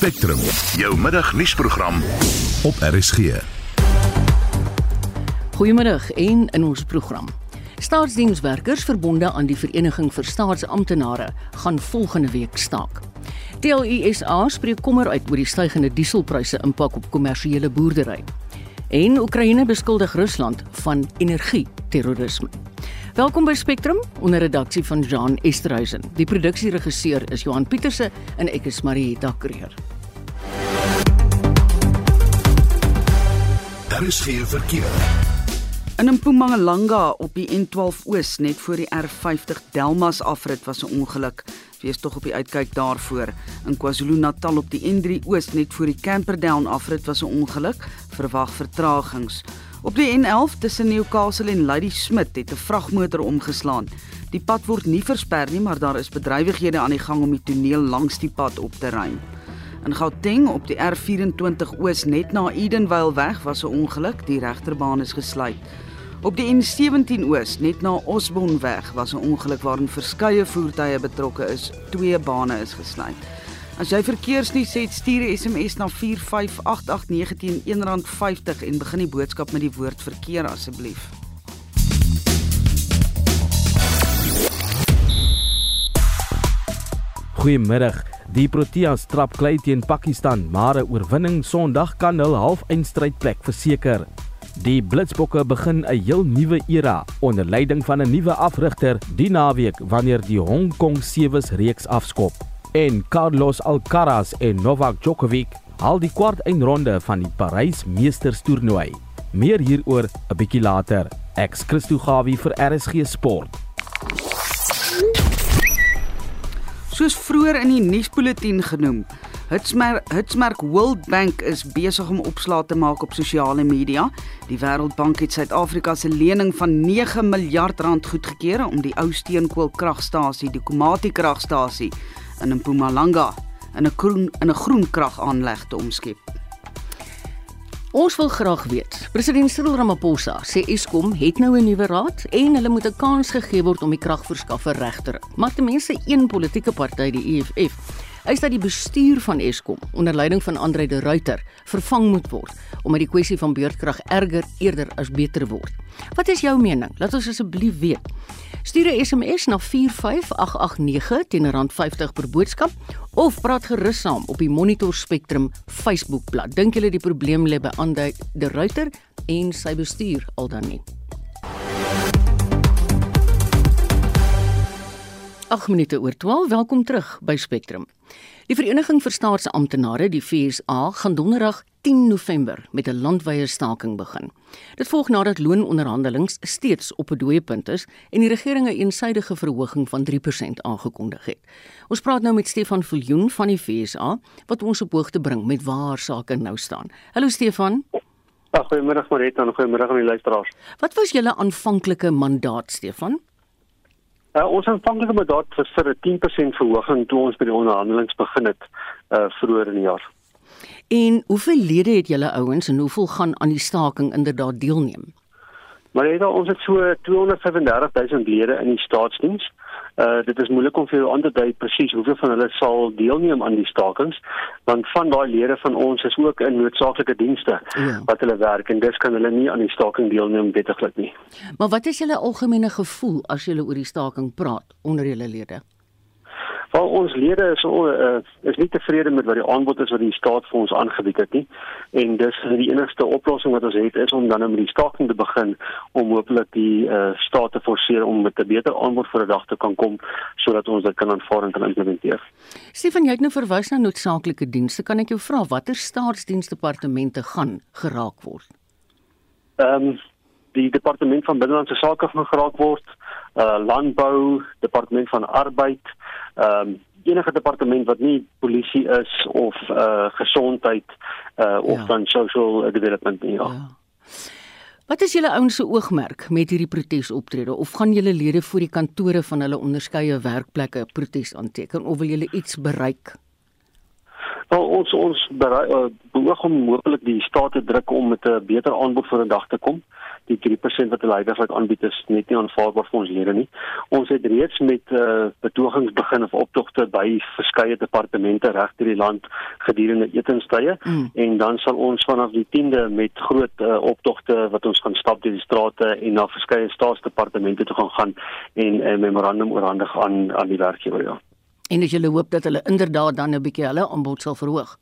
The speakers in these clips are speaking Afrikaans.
Spectrum, jou middagnuusprogram op RSG. Goeiemiddag en in ons program. Staatsdienswerkers verbonde aan die Vereniging vir Staatsamptenare gaan volgende week staak. TLUSA spreek kommer uit oor die stygende dieselpryse impak op kommersiële boerdery. En Oekraïne beskuldig Rusland van energie-terrorisme. Welkom by Spectrum onder redaksie van Jean Esterhuizen. Die produksieregisseur is Johan Pieterse en ek is Marieta Kreer. Daar is geen verkeer. In Mpumalanga op die N12 Oos net voor die R50 Delmas afrit was 'n ongeluk. Wees tog op die uitkyk daarvoor. In KwaZulu-Natal op die N3 Oos net voor die Camperdown afrit was 'n ongeluk. Verwag vertragings. Op die N11 tussen Newcastle en Lady Smith het 'n vragmotor omgeslaan. Die pad word nie versper nie, maar daar is bedrywighede aan die gang om die toneel langs die pad op te ruim. In Gauteng op die R24 Oos net na Edenvale weg was 'n ongeluk, die regterbaan is gesluit. Op die N17 Oos net na Osborne weg was 'n ongeluk waarin verskeie voertuie betrokke is, twee bane is gesluit. As jy verkeersnuus het, stuur 'n SMS na 45889 teen R1.50 en begin die boodskap met die woord verkeer asseblief. Goeiemiddag. Die Proteas trap klei teen Pakistan, maar 'n oorwinning Sondag kan hul halfeindstrydplek verseker. Die Blitsbokke begin 'n heel nuwe era onder leiding van 'n nuwe afrigter die naweek wanneer die Hong Kong Sewes reeks afskop. En Carlos Alcaraz en Novak Djokovic haal die kwart eindronde van die Parys Meesters toernooi. Meer hieroor 'n bietjie later. Ex Christo Gawie vir RSG Sport. Soos vroeër in die nuusbulletin genoem, Hitsmerk Hitsmerk World Bank is besig om opslae te maak op sosiale media. Die Wêreldbank het Suid-Afrika se lening van 9 miljard rand goedgekeur om die ou steenkoolkragstasie, die Komati kragstasie in Mpumalanga in 'n groen in 'n groen kragaanleg te omskep. Ons wil graag weet. President Cyril Ramaphosa sê Eskom het nou 'n nuwe raad en hulle moet 'n kans gegee word om die kragverskaffer reg te ry. Maar ten minste een politieke party, die EFF, eis dat die bestuur van Eskom onder leiding van Andre de Ruyter vervang moet word omdat die kwessie van beurtkrag erger eerder as beter word. Wat is jou mening? Laat ons asseblief weet. Stuur 'n SMS na 45889 teen R50 per boodskap of praat gerus saam op die Monitor Spectrum Facebookblad. Dink julle die probleem lê by Andre de Ruyter en sy bestuur al dan nie? 8 minute oor 12. Welkom terug by Spectrum. Die Vereniging vir Staatsamptenare, die FSA, gaan donderdag 10 November met 'n landwyse staking begin. Dit volg nadat loononderhandelinge steeds op 'n dooie punt is en die regering 'n eensydige verhoging van 3% aangekondig het. Ons praat nou met Stefan Viljoen van die FSA wat ons op hoogte bring met waar sake nou staan. Hallo Stefan. Ja, goeiemiddag Marita en goeiemiddag aan die luisteraars. Wat was julle aanvanklike mandaat, Stefan? Uh, ons aanvanklike mandaat was vir 'n 10% verhoging toe ons by die onderhandelinge begin het uh vroeër in die jaar. En hoeveel lede het julle ouens en hoeveel gaan aan die staking inderdaad deelneem? Maar het ons het so 235000 lede in die staatsdiens. Uh dit is moeilik om vir jou aan te dui presies hoeveel van hulle sal deelneem aan die stakings want van daai lede van ons is ook in noodsaaklike dienste Ja. wat hulle werk en dis kan hulle nie aan die staking deelneem wettiglik nie. Maar wat is julle algemene gevoel as julle oor die staking praat onder julle lede? Wel ons lede is uh, is nie tevrede met wat die aanbod is wat die staat vir ons aangebied het nie. En dis die enigste oplossing wat ons het is om dan met die staking te begin om hopelik die uh, staat te forceer om met 'n beter aanbod vir 'n dag te kan kom sodat ons dit kan aanvaar en kan implementeer. Stefan, jy het nou verwys na noodsaaklike dienste. Kan ek jou vra watter staatsdiensdepartemente gaan geraak word? Ehm um, die departement van binnelandse sake gaan geraak word, uh landbou, departement van arbeid, ehm um, enige departement wat nie polisie is of uh gesondheid uh of Ja. dan social development nie. Ja. ja. Wat is julle ouens se oogmerk met hierdie protesoptrede of gaan julle lede voor die kantore van hulle onderskeie werkplekke protes aanteken of wil julle iets bereik? Wel ons ons uh, beoog om moontlik die staat te druk om met 'n beter aanbod voor 'n dag te kom. Die 3% wat hulle heidaglik aanbied is net nie aanvaarbaar vir ons lede nie. Ons het reeds met uh, betogings begin of optogte by verskeie departemente reg deur die land gedurende etenstye mm. en dan sal ons vanaf die 10de met groot uh, optogte wat ons gaan stap deur die strate en na verskeie staatsdepartemente toe gaan gaan en 'n uh, memorandum oorhandig aan aan die werkgewer ja en as jy hoop dat hulle inderdaad dan 'n bietjie hulle aanbod sal verhoog.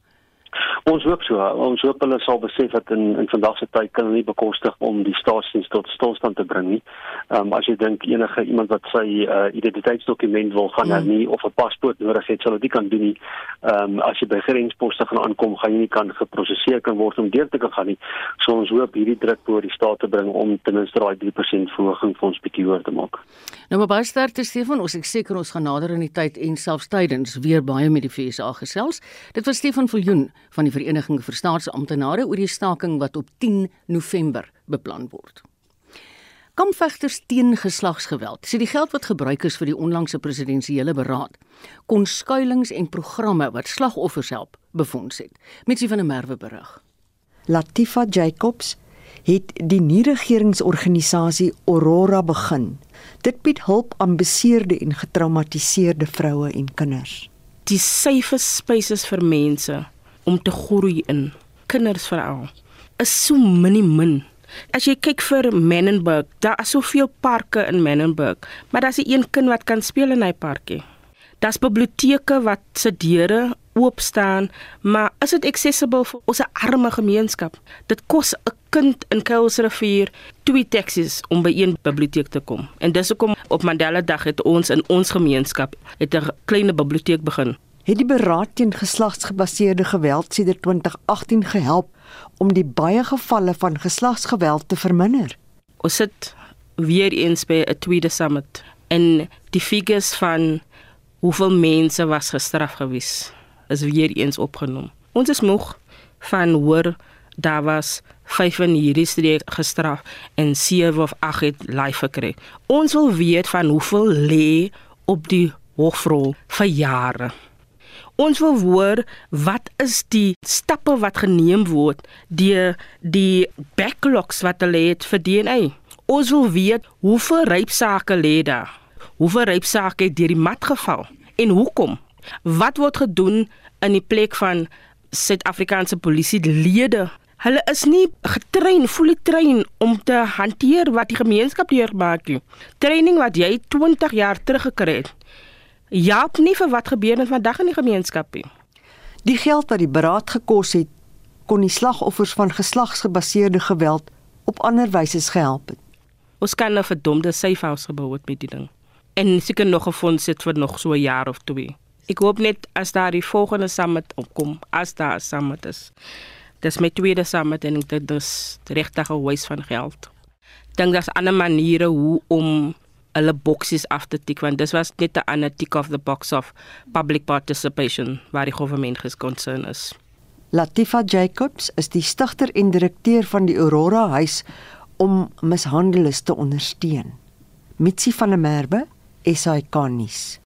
Ons hoop so. Ons hoop hulle sal besef dat in in vandag se tyd kan hulle nie bekostig om die staatsdiens tot stilstand te bring nie. Ehm um, as jy dink enige iemand wat sy uh, identiteitsdokument wil gaan hmm. hernie of 'n paspoort nodig het, sal dit kan doen nie. Ehm um, as jy by grensposte gaan aankom, gaan jy nie kan geproseseer kan word om deur te kan gaan nie. So ons hoop hierdie druk oor die staat te bring om ten minste daai 3% verhoging vir ons bietjie hoër te maak. Nou maar baie sterkte Stefan, ons ek seker ons gaan nader in die tyd en selfs tydens weer baie met die FSA gesels. Dit was Stefan Viljoen van die Vereniging vir Staatsamptenare oor die staking wat op 10 November beplan word. Kampvegters teen geslagsgeweld sê die geld wat gebruik is vir die onlangse presidensiële beraad kon skuilings en programme wat slagoffers help befonds het. Mitsie van der Merwe berig. Latifa Jacobs het die nie-regeringsorganisasie Aurora begin. Dit bied hulp aan beseerde en getraumatiseerde vroue en kinders. Die safe spaces vir mense om te groei in kinders veral is so minimin. As jy kyk vir Menenberg, daar is soveel parke in Menenberg, maar daar's 'n een kind wat kan speel in hy parkie. Daar's biblioteke wat se deure oop staan, maar is dit accessible vir ons arme gemeenskap? Dit kos 'n kind in Kuilsrivier twee taksies om by een biblioteek te kom. En dis hoekom op Mandela Dag het ons in ons gemeenskap 'n klein biblioteek begin het die beraad teen geslagsgebaseerde geweld sedert 2018 gehelp om die baie gevalle van geslagsgeweld te verminder. Ons sit weer eens by 'n tweede summit en die figures van hoeveel mense was gestraf gewees is weer eens opgenoem. Ons is moeg van hoor daar was 5 in hierdie streek gestraf en 7 of 8 het life gekry. Ons wil weet van hoeveel lê op die hoofrol vir jare. Ons wil hoor wat is die stappe wat geneem word deur die backlogs wat hulle het vir DNA. Ons wil weet hoeveel rypsake lê daar. Hoeveel rypsake het deur die mat geval en hoekom? Wat word gedoen in die plek van Suid-Afrikaanse polisie lede? Hulle is nie getrein, fully train om te hanteer wat die gemeenskap deurmaak nie. Training wat jy 20 jaar terug gekry het. Jaap nie vir wat gebeur het vandag in die gemeenskap nie. Die geld wat die beraad gekos het, kon die slagoffers van geslagsgebaseerde geweld op ander wyse gehelp het. Ons kan 'n verdomde safehouse gebou het met die ding. En seker nog 'n fonds sit vir nog so 'n jaar of twee. Ek hoop net as daar die volgende summit opkom, as daar 'n summit is. Dis my tweede summit en ek dink dis regtig 'n waste van geld. Dink daar's ander maniere hoe om hulle boksies af te tik want dis was net 'n ander tik of the box of public participation waar die government geskonsern is. Latifa Jacobs is die stigter en direkteur van die Aurora huis om mishandeles te ondersteun. Mitsi van der Merwe, SAK nuus.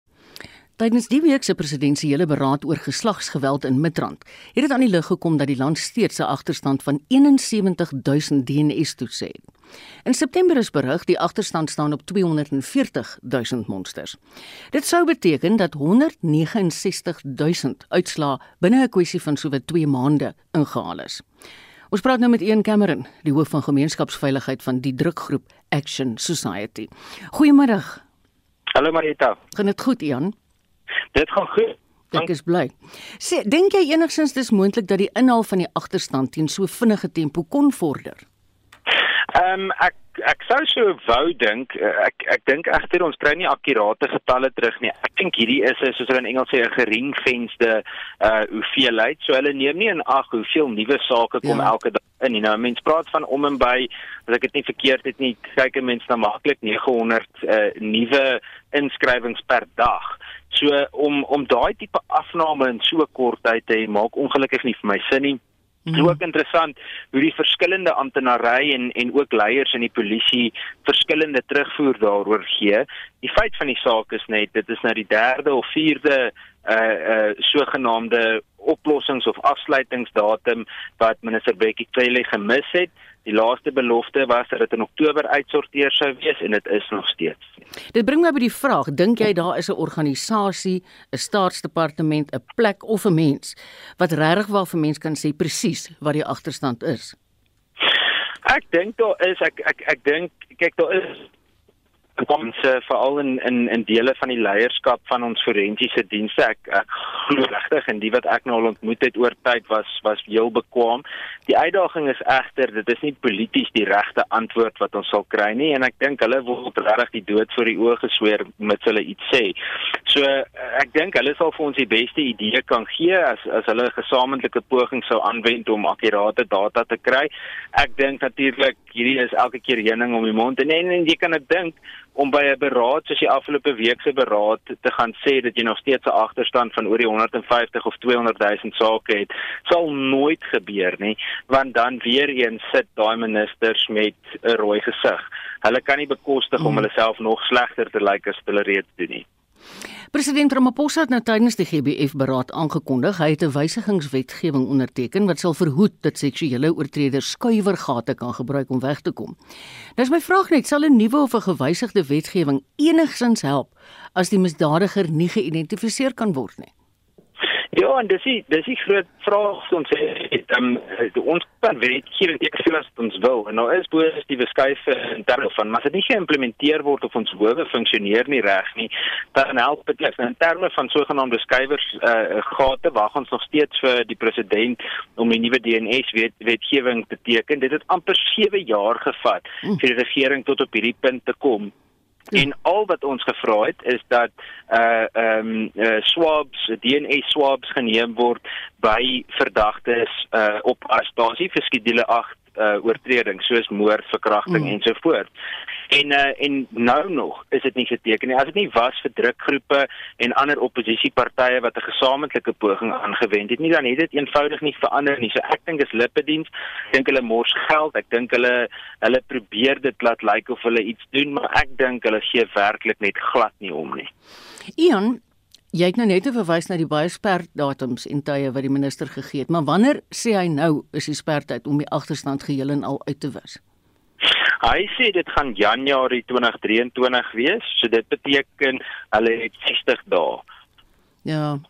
Tydens die week se presidensiële beraad oor geslagsgeweld in Midrand, het dit aan die lig gekom dat die land steeds 'n agterstand van 71000 DNS-toetse het. In September is berig die agterstand staan op 240 000 monsters. Dit sou beteken dat 169 000 uitslae binne 'n kwessie van sowat 2 maande ingehaal is. Ons praat nou met Ian Cameron, die hoof van gemeenskapsveiligheid van die drukgroep Action Society. Goeiemôre. Hallo Marita. Gaan dit goed, Ian? Dit gaan goed. Ek is bly. Sê, dink jy enigsins dis moontlik dat die inhaal van die agterstand teen so vinnige tempo kon vorder? Ehm um, ek ek sou so wou dink eh, ek ek dink egter ons kry nie akkurate getalle terug nie. Ek dink hierdie is soos hulle in Engels sê 'n geringvenste uh hoeveelheid. So hulle neem nie in ag hoeveel nuwe sake kom ja. elke dag in nie. Nou mense praat van om en by as ek dit nie verkeerd het nie, kyk 'n mens na maklik 900 uh nuwe inskrywings per dag. So om om daai tipe afname in so kort tyd te hê, maak ongelukkig nie vir my sin nie. Dit is ook interessant hoe die verskillende amptenary en en ook leiers in die polisie verskillende terugvoer daaroor gee. Die feit van die saak is net dit is nou die derde of vierde uh uh sogenaamde oplossings of afsluitingsdatum wat minister Bekkie Cele gemis het. Die laaste belofte was dat dit in Oktober uitsorteer sou wees en dit is nog steeds. Dit bring my by die vraag, dink jy daar is 'n organisasie, 'n staatsdepartement, 'n plek of 'n mens wat regtig wel vir mense kan sê presies wat die agterstand is? Ek dink daar is ek ek ek dink kyk daar is ons veral in in in dele van die leierskap van ons forensiese dienste ek ek glo regtig en die wat ek nou al ontmoet het oor tyd was was heel bekwam. Die uitdaging is egter dit is nie polities die regte antwoord wat ons sal kry nie en ek dink hulle wil regtig die dood voor die oë gesweer met hulle iets sê. So ek dink hulle sal vir ons die beste idee kan gee as as hulle 'n gesamentlike poging sou aanwend om akkurate data te kry. Ek dink natuurlik hierdie is elke keer heuning om die mond en en, en jy kan dit dink om by 'n beraad soos die afgelope week se beraad te gaan sê dat jy nog steeds 'n agterstand van oor die 150 of 200 000 sake het, sal nooit gebeur nie, want dan weer eens sit daai ministers met 'n rooi gesig. Hulle kan nie bekostig om hmm. hulle self nog slegter te lyk as hulle reeds doen nie. President Ramaphosa het nou tydens die GBF-beraad aangekondig hy het 'n wysigingswetgewing onderteken wat sal verhoed dat seksuele oortreders skuiwergate kan gebruik om weg te kom. Nou is my vraag net, sal 'n nuwe of 'n gewysigde wetgewing enigsins help as die misdadiger nie geïdentifiseer kan word nie? Ja, en dis die dis die groot vraag wat ons het. Um, ons kan weet hier ek as ons wil. En nou is positiewe skuife in terme van maar as dit nie geïmplementeer word of ons howe funksioneer nie reg nie, dan help dit net in terme van sogenaamde skuiwers uh, gate wag ons nog steeds vir die president om 'n nuwe DNS wet, wetgewing te teken. Dit het amper 7 jaar gevat vir die regering tot op hierdie punt te kom. En al wat ons gevra het is dat uh ehm um, uh, swabs, DNA swabs geneem word by verdagtes uh op as basis vir skedule 8 uh oortredings soos moord, verkrachting mm. ensovoorts. En uh, en nou nog is dit nie geteken nie. As dit nie was vir drukgroepe en ander oppositiepartye wat 'n gesamentlike poging aangewend het nie, dan het dit eenvoudig nie verander nie. So ek dink dis lippediens. Dink hulle mors geld. Ek dink hulle hulle probeer dit laat lyk like of hulle iets doen, maar ek dink hulle gee werklik net glad nie om nie. Ian Jy het nou net verwys na die baie sperdatums en tye wat die minister gegee het, maar wanneer sê hy nou is die spertyd om die agterstand geheel en al uit te wis? Hy sê dit gaan Januarie 2023 wees, so dit beteken hulle het 60 dae. Ja.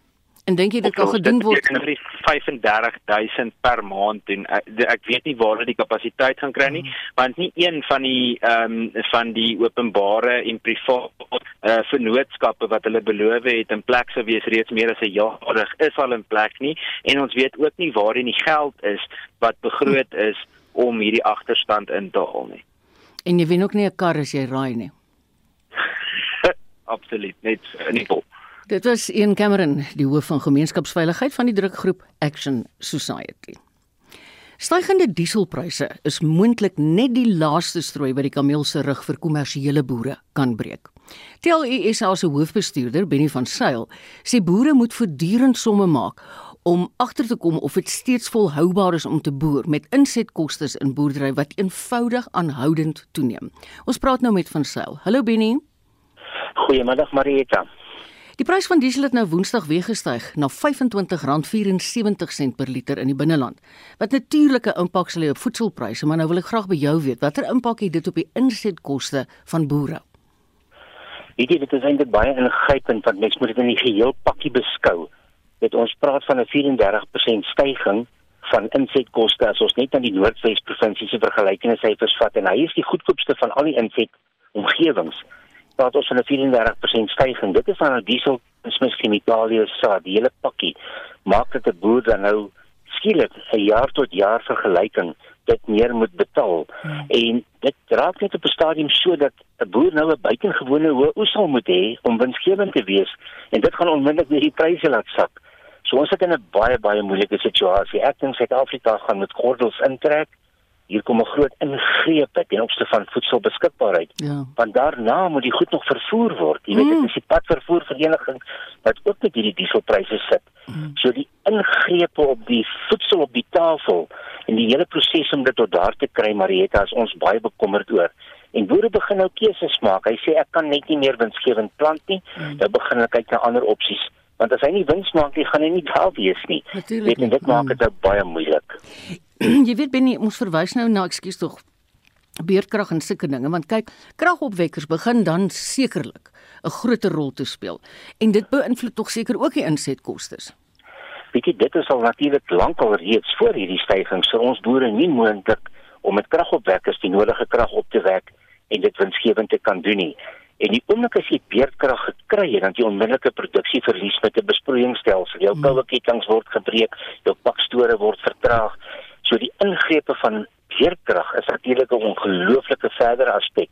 En dink jy dit kan gedoen word in 35000 per maand doen? Ek, ek weet nie waar hulle die kapasiteit gaan kry nie, hmm. want nie een van die ehm um, van die openbare en private uh, vennootskappe wat hulle beloof het in plek sou wees reeds meer as 'n jaar is al in plek nie en ons weet ook nie waar die geld is wat begroot is om hierdie agterstand in te haal nie. En jy wen ook nie 'n kar as jy raai nie. Absoluut, net nie vol. Dit was een Cameron, die hoof van gemeenskapsveiligheid van die drukgroep Action Society. Stygende dieselpryse is moontlik net die laaste strooi wat die kameel se rug vir kommersiële boere kan breek. TLU SA se hoofbestuurder, Benny van Sail, sê boere moet voortdurend somme maak om agter te kom of dit steeds volhoubaar is om te boer met insetkoste in boerdery wat eenvoudig aanhoudend toeneem. Ons praat nou met Van Sail. Hallo Benny. Goeiemiddag Marieta. Die prys van diesel het nou Woensdag weer gestyg na R25.74 per liter in die binneland. Wat natuurlike impak sal hê op voedselpryse, maar nou wil ek graag by jou weet, watter impak het dit op die insetkoste van boere? Weet jy, dit is eintlik baie ingrypend want mens moet dit in die geheel pakkie beskou het ons praat van 'n 34% stygings van insetkoste as ons net aan die Noordwes provinsie se vergelykingssyfers vat en hy is die goedkoopste van al die inset omgewings. Praat ons van 'n 34% stygings. Dit is van die diesel, dis chemikalieë, saad, die hele pakkie. Maak dit 'n boer dan nou skielik 'n jaar tot jaar vergelyking dit meer moet betaal. Hmm. En dit raak net op 'n stadium sodat 'n boer nou 'n buitengewone hoë oes sal moet hê om winsgewend te wees en dit gaan onmiddellik weer die pryse laat sak. So ons sit in 'n baie baie moeilike situasie. Ek dink Suid-Afrika gaan met gordels intrek. Hier kom 'n groot ingreep ten opsigte van voedselbeskikbaarheid. Ja. Want daarna moet die goed nog vervoer word. Jy weet mm. dit is die padvervoervereniging wat ook met hierdie dieselpryse sit. Mm. So die ingrepe op die voedsel op die tafel en die hele proses om dit tot daar te kry, Marieta, is ons baie bekommerd oor. En boere begin nou keuses maak. Hy sê ek kan net nie meer winsgewend plant nie. Mm. Nou begin hulle kyk na ander opsies Want as hy nie wins maak nie, gaan hy nie daar wees nie. Weet, en dit maak dit mm. baie moeilik. jy weet binne ons verwys nou na ekskuus tog beerdkrag en sulke dinge want kyk kragopwekkers begin dan sekerlik 'n groter rol te speel en dit beïnvloed tog seker ook die insetkoste. Weet jy dit is al natuurlik lankal reeds voor hierdie stygings vir ons boere nie moontlik om met kragopwekkers die nodige krag op te wek en dit winsgewend te kan doen nie. En die oomblik as jy beerdkrag gekry het, dan jy onmiddellike produksieverlies met 'n besproeiingsstelsel. Jou hmm. koue kettinge word gebreek, jou pakstore word vertraag. So die ingrepe van beerdkrag is natuurlik 'n ongelooflike verdere aspek.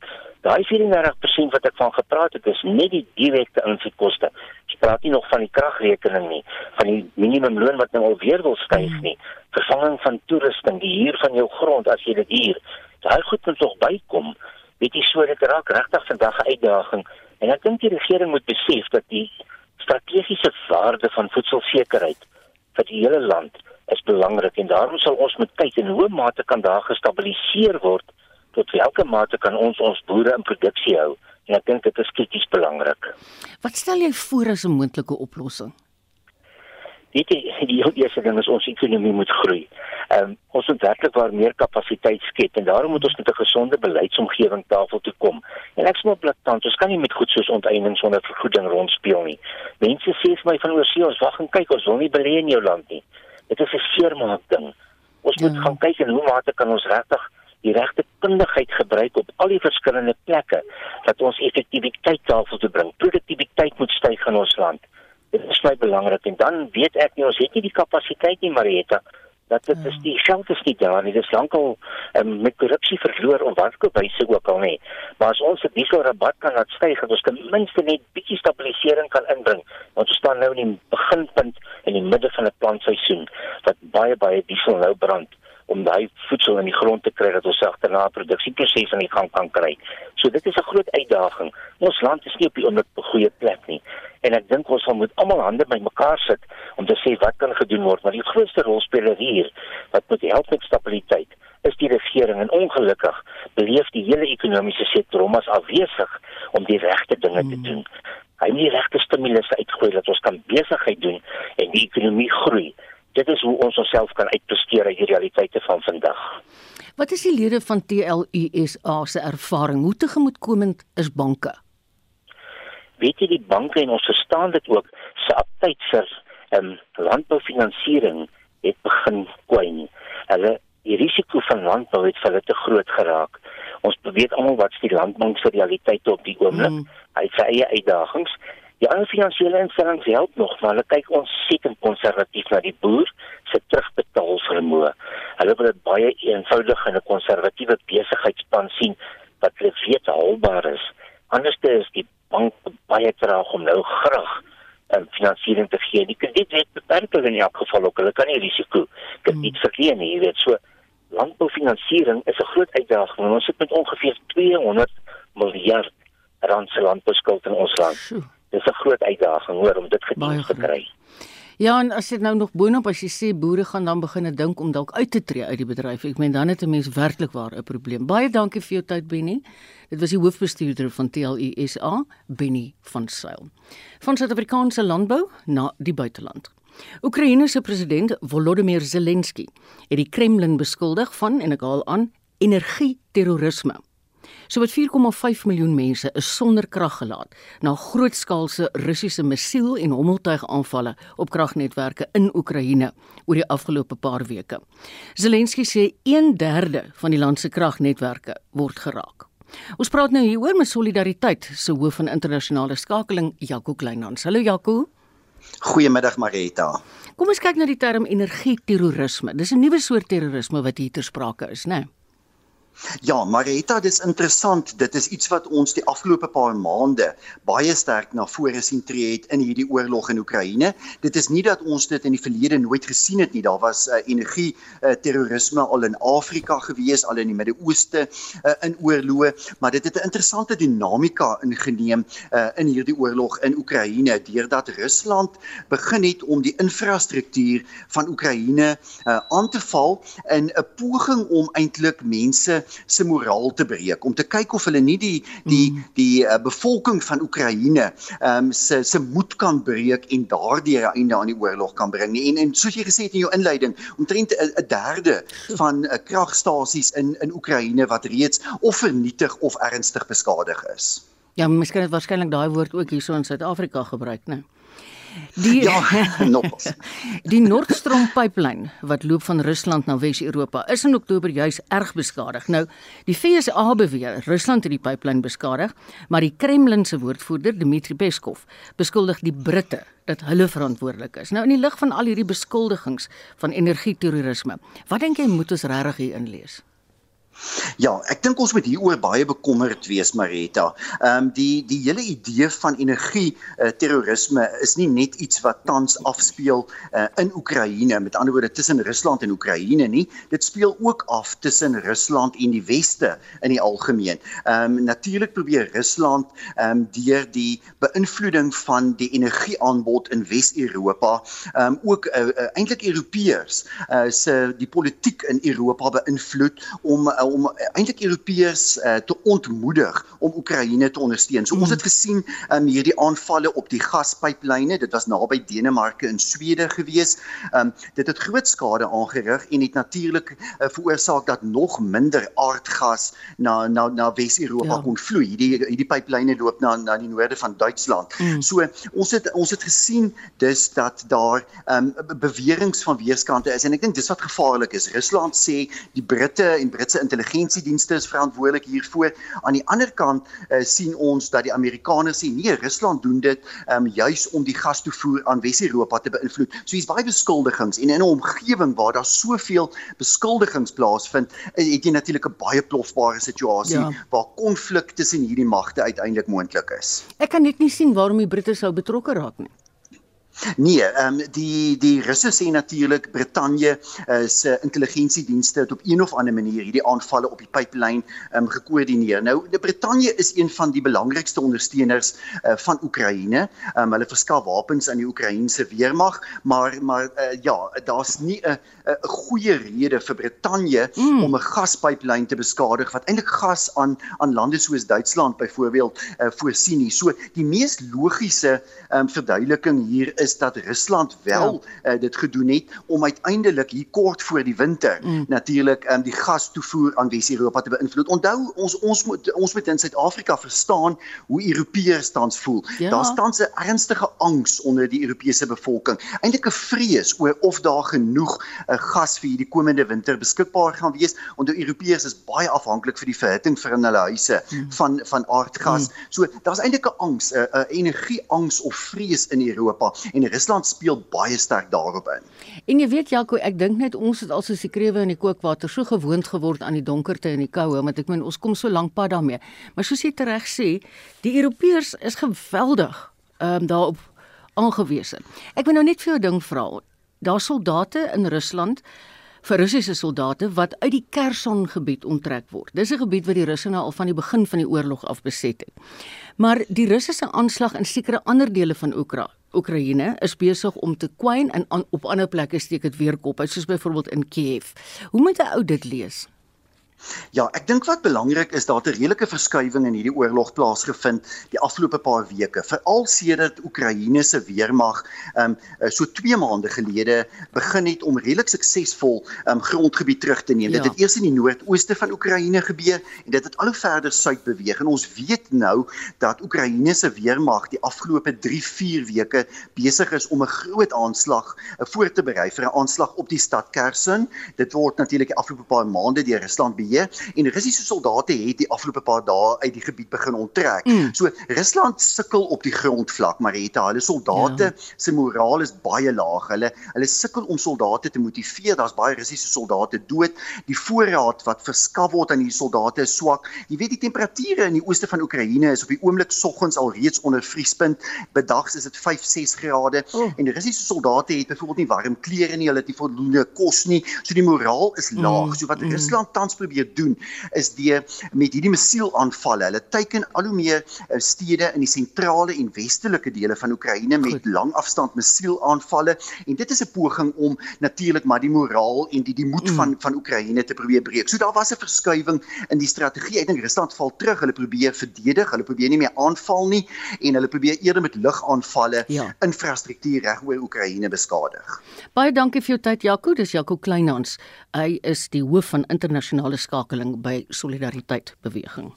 Daai 34% wat ek van gepraat het, is net die direkte insetkoste. Ek praat nie nog van die kragrekening nie, van die minimumloon wat nou alweer wil styg nie, vervanging van toerusting, die huur van jou grond as jy dit huur. Daai goed moet tog bykom weet jy so dit raak regtig vandag 'n uitdaging en ek dink die regering moet besef dat die strategiese waarde van voedselsekerheid vir die hele land is belangrik en daarom sal ons moet kyk in hoe mate kan daar gestabiliseer word tot watter mate kan ons ons boere in produksie hou en ek dink dit is krities belangrik. Wat stel jy voor as 'n moontlike oplossing? Dit die die eerste ding is ons ekonomie moet groei. Ehm um, ons moet werklik waar meer kapasiteit skep en daarom moet ons met 'n gesonde beleidsomgewing tafel toe kom. En ek sê op plaasant, ons kan nie met goed soos onteiening sonder vergoeding rondspeel nie. Mense sê vir my van oorsee ons wag en kyk, ons wil nie belê in jou land nie. Dit is 'n seermaak ding. Ons moet ja. gaan kyk en hoe mate kan ons regtig die regte kundigheid gebruik op al die verskillende plekke dat ons effektiwiteit tafel toe bring. Produktiwiteit moet styg in ons land. Dit is baie belangrik en dan weet ek nie ons het nie die kapasiteit nie Marieta dat dit is die geld is nie daar nie. Dit is lankal um, met korrupsie verloor of wat ook al nie. Maar as ons 'n diesel rabat kan laat styg, dat ons ten minste net bietjie stabilisering kan inbring. Ons staan nou in die beginpunt in die midde van 'n plantseisoen wat baie baie diesel nou brand om daai voedsel in die grond te kry dat ons agterna 'n produksieproses aan die gang kan kry. So dit is 'n groot uitdaging. Ons land is nie op die oomblik op 'n goeie plek nie. En ek dink ons moet almal hande bymekaar sit om te sê wat kan gedoen word, maar die grootste rolspeler hier wat moet help met stabiliteit is die regering en ongelukkig beleef die hele ekonomiese sektor hom as afwesig om die regte dinge te hmm. doen. Hy moet die regte stimulus uitgooi dat ons kan besigheid doen en die ekonomie groei dit is hoe ons onsself kan uitpresteer uit die realiteite van vandag. Wat is die lede van TLUSA se ervaring? Hoe tegemoetkomend is banke? Weet jy die banke en ons verstaan dit ook se aptyd vir ehm um, landboufinansiering het begin kwyn. Hulle die risiko van landbou het vir hulle te groot geraak. Ons weet almal wat die landbank se realiteite op die oomblik. Hmm. Hy het sy eie uitdagings Die ander finansiële instellings help nog, maar hulle kyk ons seker konservatief na die boer se terugbetaalvermoë. Hulle wil dit baie eenvoudig in 'n konservatiewe besigheidsplan sien wat hulle weet haalbaar is. Anderste is die bank baie traag om nou graag en um, finansiering te gee. Die krediet wet beperk hulle in elk geval ook. Hulle kan nie risiko krediet hmm. verleen nie, jy weet. So landboufinansiering is 'n groot uitdaging. Ons sit met ongeveer 200 miljard rand se landbouskuld in ons land. Dis 'n groot uitdaging hoor om dit gedoen te kry. Ja, en as dit nou nog boonop as jy sê boere gaan dan begine dink om dalk uit te tree uit die bedryf. Ek meen dan het 'n mens werklik waar 'n probleem. Baie dankie vir jou tyd Benny. Dit was die hoofbestuurder van TLUSA, Benny van Sail. Van Suid-Afrikaanse landbou na die buiteland. Oekraïne se president Volodymyr Zelensky het die Kremlin beskuldig van en ek haal aan energie-terrorisme. Sowat 4,5 miljoen mense is sonder krag gelaat na grootskaalse Russiese missiel- en hommeltuigaanvalle op kragnetwerke in Oekraïne oor die afgelope paar weke. Zelensky sê 1/3 van die land se kragnetwerke word geraak. Ons praat nou hier oor met solidariteit se hoof van internasionale skakeling Jaco Kleinhans. Hallo Jaco. Goeiemiddag Marita. Kom ons kyk na die term energie-terrorisme. Dis 'n nuwe soort terrorisme wat hier ter sprake is, né? Nee? Ja, Marita, dit is interessant. Dit is iets wat ons die afgelope paar maande baie sterk na vore sien tree het in hierdie oorlog in Oekraïne. Dit is nie dat ons dit in die verlede nooit gesien het nie. Daar was uh, energie uh, terrorisme al in Afrika gewees, al in die Midde-Ooste uh, in oorloë, maar dit het 'n interessante dinamika ingeneem uh, in hierdie oorlog in Oekraïne deurdat Rusland begin het om die infrastruktuur van Oekraïne uh, aan te val in 'n poging om eintlik mense se moraal te breek om te kyk of hulle nie die die mm. die uh, bevolking van Oekraïne ehm um, se se moed kan breek en daardeur 'n einde aan die oorlog kan bring nie. En en soos jy gesê het in jou inleiding, omtrent 'n derde van uh, kragstasies in in Oekraïne wat reeds of vernietig of ernstig beskadig is. Ja, miskien het waarskynlik daai woord ook hierso in Suid-Afrika gebruik, né? Die Ja, nog. Die Nord Stream pipeline wat loop van Rusland na Wes-Europa is in Oktober juis erg beskadig. Nou, die FSA beweer Rusland het die pipeline beskadig, maar die Kremlin se woordvoerder Dmitry Peskov beskuldig die Britte dat hulle verantwoordelik is. Nou in die lig van al hierdie beskuldigings van energieterrorisme, wat dink jy moet ons regtig hier inlees? Ja, ek dink ons moet hieroor baie bekommerd wees, Marita. Ehm um, die die hele idee van energie uh, terrorisme is nie net iets wat tans afspeel uh, in Oekraïne, met ander woorde tussen Rusland en Oekraïne nie. Dit speel ook af tussen Rusland en die weste in die algemeen. Ehm um, natuurlik probeer Rusland ehm um, deur die beïnvloeding van die energieaanbod in Wes-Europa, ehm um, ook uh, uh, eintlik Europeërs uh, se die politiek in Europa beïnvloed om uh, om eintlik Europeërs uh, te ontmoedig om Oekraïne te ondersteun. So mm. ons het gesien um, hierdie aanvalle op die gaspyplyne. Dit was naby Denemarke en Swede gewees. Um, dit het groot skade aangerig en het natuurlik uh, veroorsaak dat nog minder aardgas na na na Wes-Europa ja. kon vloei. Hierdie hierdie pyplyne loop na na die noorde van Duitsland. Mm. So ons het ons het gesien dus dat daar um, beweringe van weerskante is en ek dink dis wat gevaarlik is. Rusland sê die Britte en Britse intelligensiedienste is verantwoordelik hiervoor. Aan die ander kant uh, sien ons dat die Amerikaners sê nee, Rusland doen dit um, juis om die gastoevoer aan Wes-Europa te beïnvloed. So hier's baie beskuldigings en in 'n omgewing waar daar soveel beskuldigings plaasvind, eh, het jy natuurlik 'n baie plofbare situasie ja. waar konflik tussen hierdie magte uiteindelik moontlik is. Ek kan net nie sien waarom die Britte sou betrokke raak nie. Nee, ehm um, die die Russe sê natuurlik Brittanje uh, se intelligensiedienste het op een of ander manier hierdie aanvalle op die pipeline ehm um, gekoördineer. Nou, die Brittanje is een van die belangrikste ondersteuners uh, van Oekraïne. Ehm um, hulle verskaf wapens aan die Oekraïense weermag, maar maar uh, ja, daar's nie 'n 'n goeie rede vir Brittanje mm. om 'n gaspyplyn te beskadig wat eintlik gas aan aan lande soos Duitsland byvoorbeeld uh, voorsien nie. So die mees logiese ehm um, verduideliking hier is is dat Rusland wel ja. uh, dit gedoen het om uiteindelik hier kort voor die winter mm. natuurlik um, die gas toevoer aan Wes-Europa te beïnvloed. Onthou ons ons moet ons moet in Suid-Afrika verstaan hoe Europeërs tans voel. Ja. Daar staan 'n ernstige angs onder die Europese bevolking. Eintlik 'n vrees oor of daar genoeg uh, gas vir hierdie komende winter beskikbaar gaan wees. Onder Europeërs is baie afhanklik vir die verhitting vir hulle huise mm. van van aardgas. Mm. So daar's eintlik 'n angs, 'n uh, energieangs of vrees in Europa en Rusland speel baie sterk daarop in. En jy weet Jaco, ek dink net ons het al so se krewe in die kookwater so gewoond geword aan die donkerte en die koue, want ek meen ons kom so lank pad daarmee. Maar soos jy reg sê, die Europeërs is geweldig ehm um, daarop aangewese. Ek wil nou net vir jou ding vra. Daar soldate in Rusland vir Russiese soldate wat uit die Kherson gebied onttrek word. Dis 'n gebied wat die Russe nou al van die begin van die oorlog af beset het. Maar die Russiese aanslag in sekere ander dele van Oekraïne Oekraïne is besig om te kwyn en an, op ander plekke steek dit weer kop uit soos byvoorbeeld in Kiev. Hoe moet 'n ou dit lees? Ja, ek dink wat belangrik is dat 'n redelike verskywing in hierdie oorlog plaasgevind die afgelope paar weke, veral sedert Oekraïne se weermag ehm um, so 2 maande gelede begin het om redelik suksesvol ehm um, grondgebied terug te neem. Ja. Dit het eers in die noordooste van Oekraïne gebeur en dit het al hoe verder suid beweeg en ons weet nou dat Oekraïne se weermag die afgelope 3-4 weke besig is om 'n groot aanslag uh, voor te berei vir 'n aanslag op die stad Kherson. Dit word natuurlik die afgelope paar maande deur Rusland beheer en Russiese soldate het die afgelope paar dae uit die gebied begin onttrek. Mm. So Rusland sukkel op die grondvlak, maar het hulle soldate ja. se moraal is baie laag. Hulle hulle sukkel om soldate te motiveer. Daar's baie Russiese soldate dood. Die voorraad wat verskaf word aan die soldate is swak. Jy weet die temperature in die ooste van Oekraïne is op die oomblik soggens al reeds onder vriespunt. Bedags is dit 5-6 grade oh. en Russiese soldate het byvoorbeeld nie warm klere nie, hulle het nie voldoende kos nie. So die moraal is laag. Mm. So wat mm. Rusland tans probeer probeer doen is deur met hierdie missielaanvalle. Hulle teiken al hoe meer uh, stede in die sentrale en westelike dele van Oekraïne met langafstand missielaanvalle en dit is 'n poging om natuurlik maar die moraal en die die moed mm. van van Oekraïne te probeer breek. So daar was 'n verskywing in die strategie. Ek dink Rusland val terug. Hulle probeer verdedig. Hulle probeer nie meer aanval nie en hulle probeer eerder met lugaanvalle ja. infrastruktuur reg oor Oekraïne beskadig. Baie dankie vir jou tyd Jaco. Dis Jaco Kleinhans. Hy is die hoof van internasionale skakeling by Solidariteit Beweging.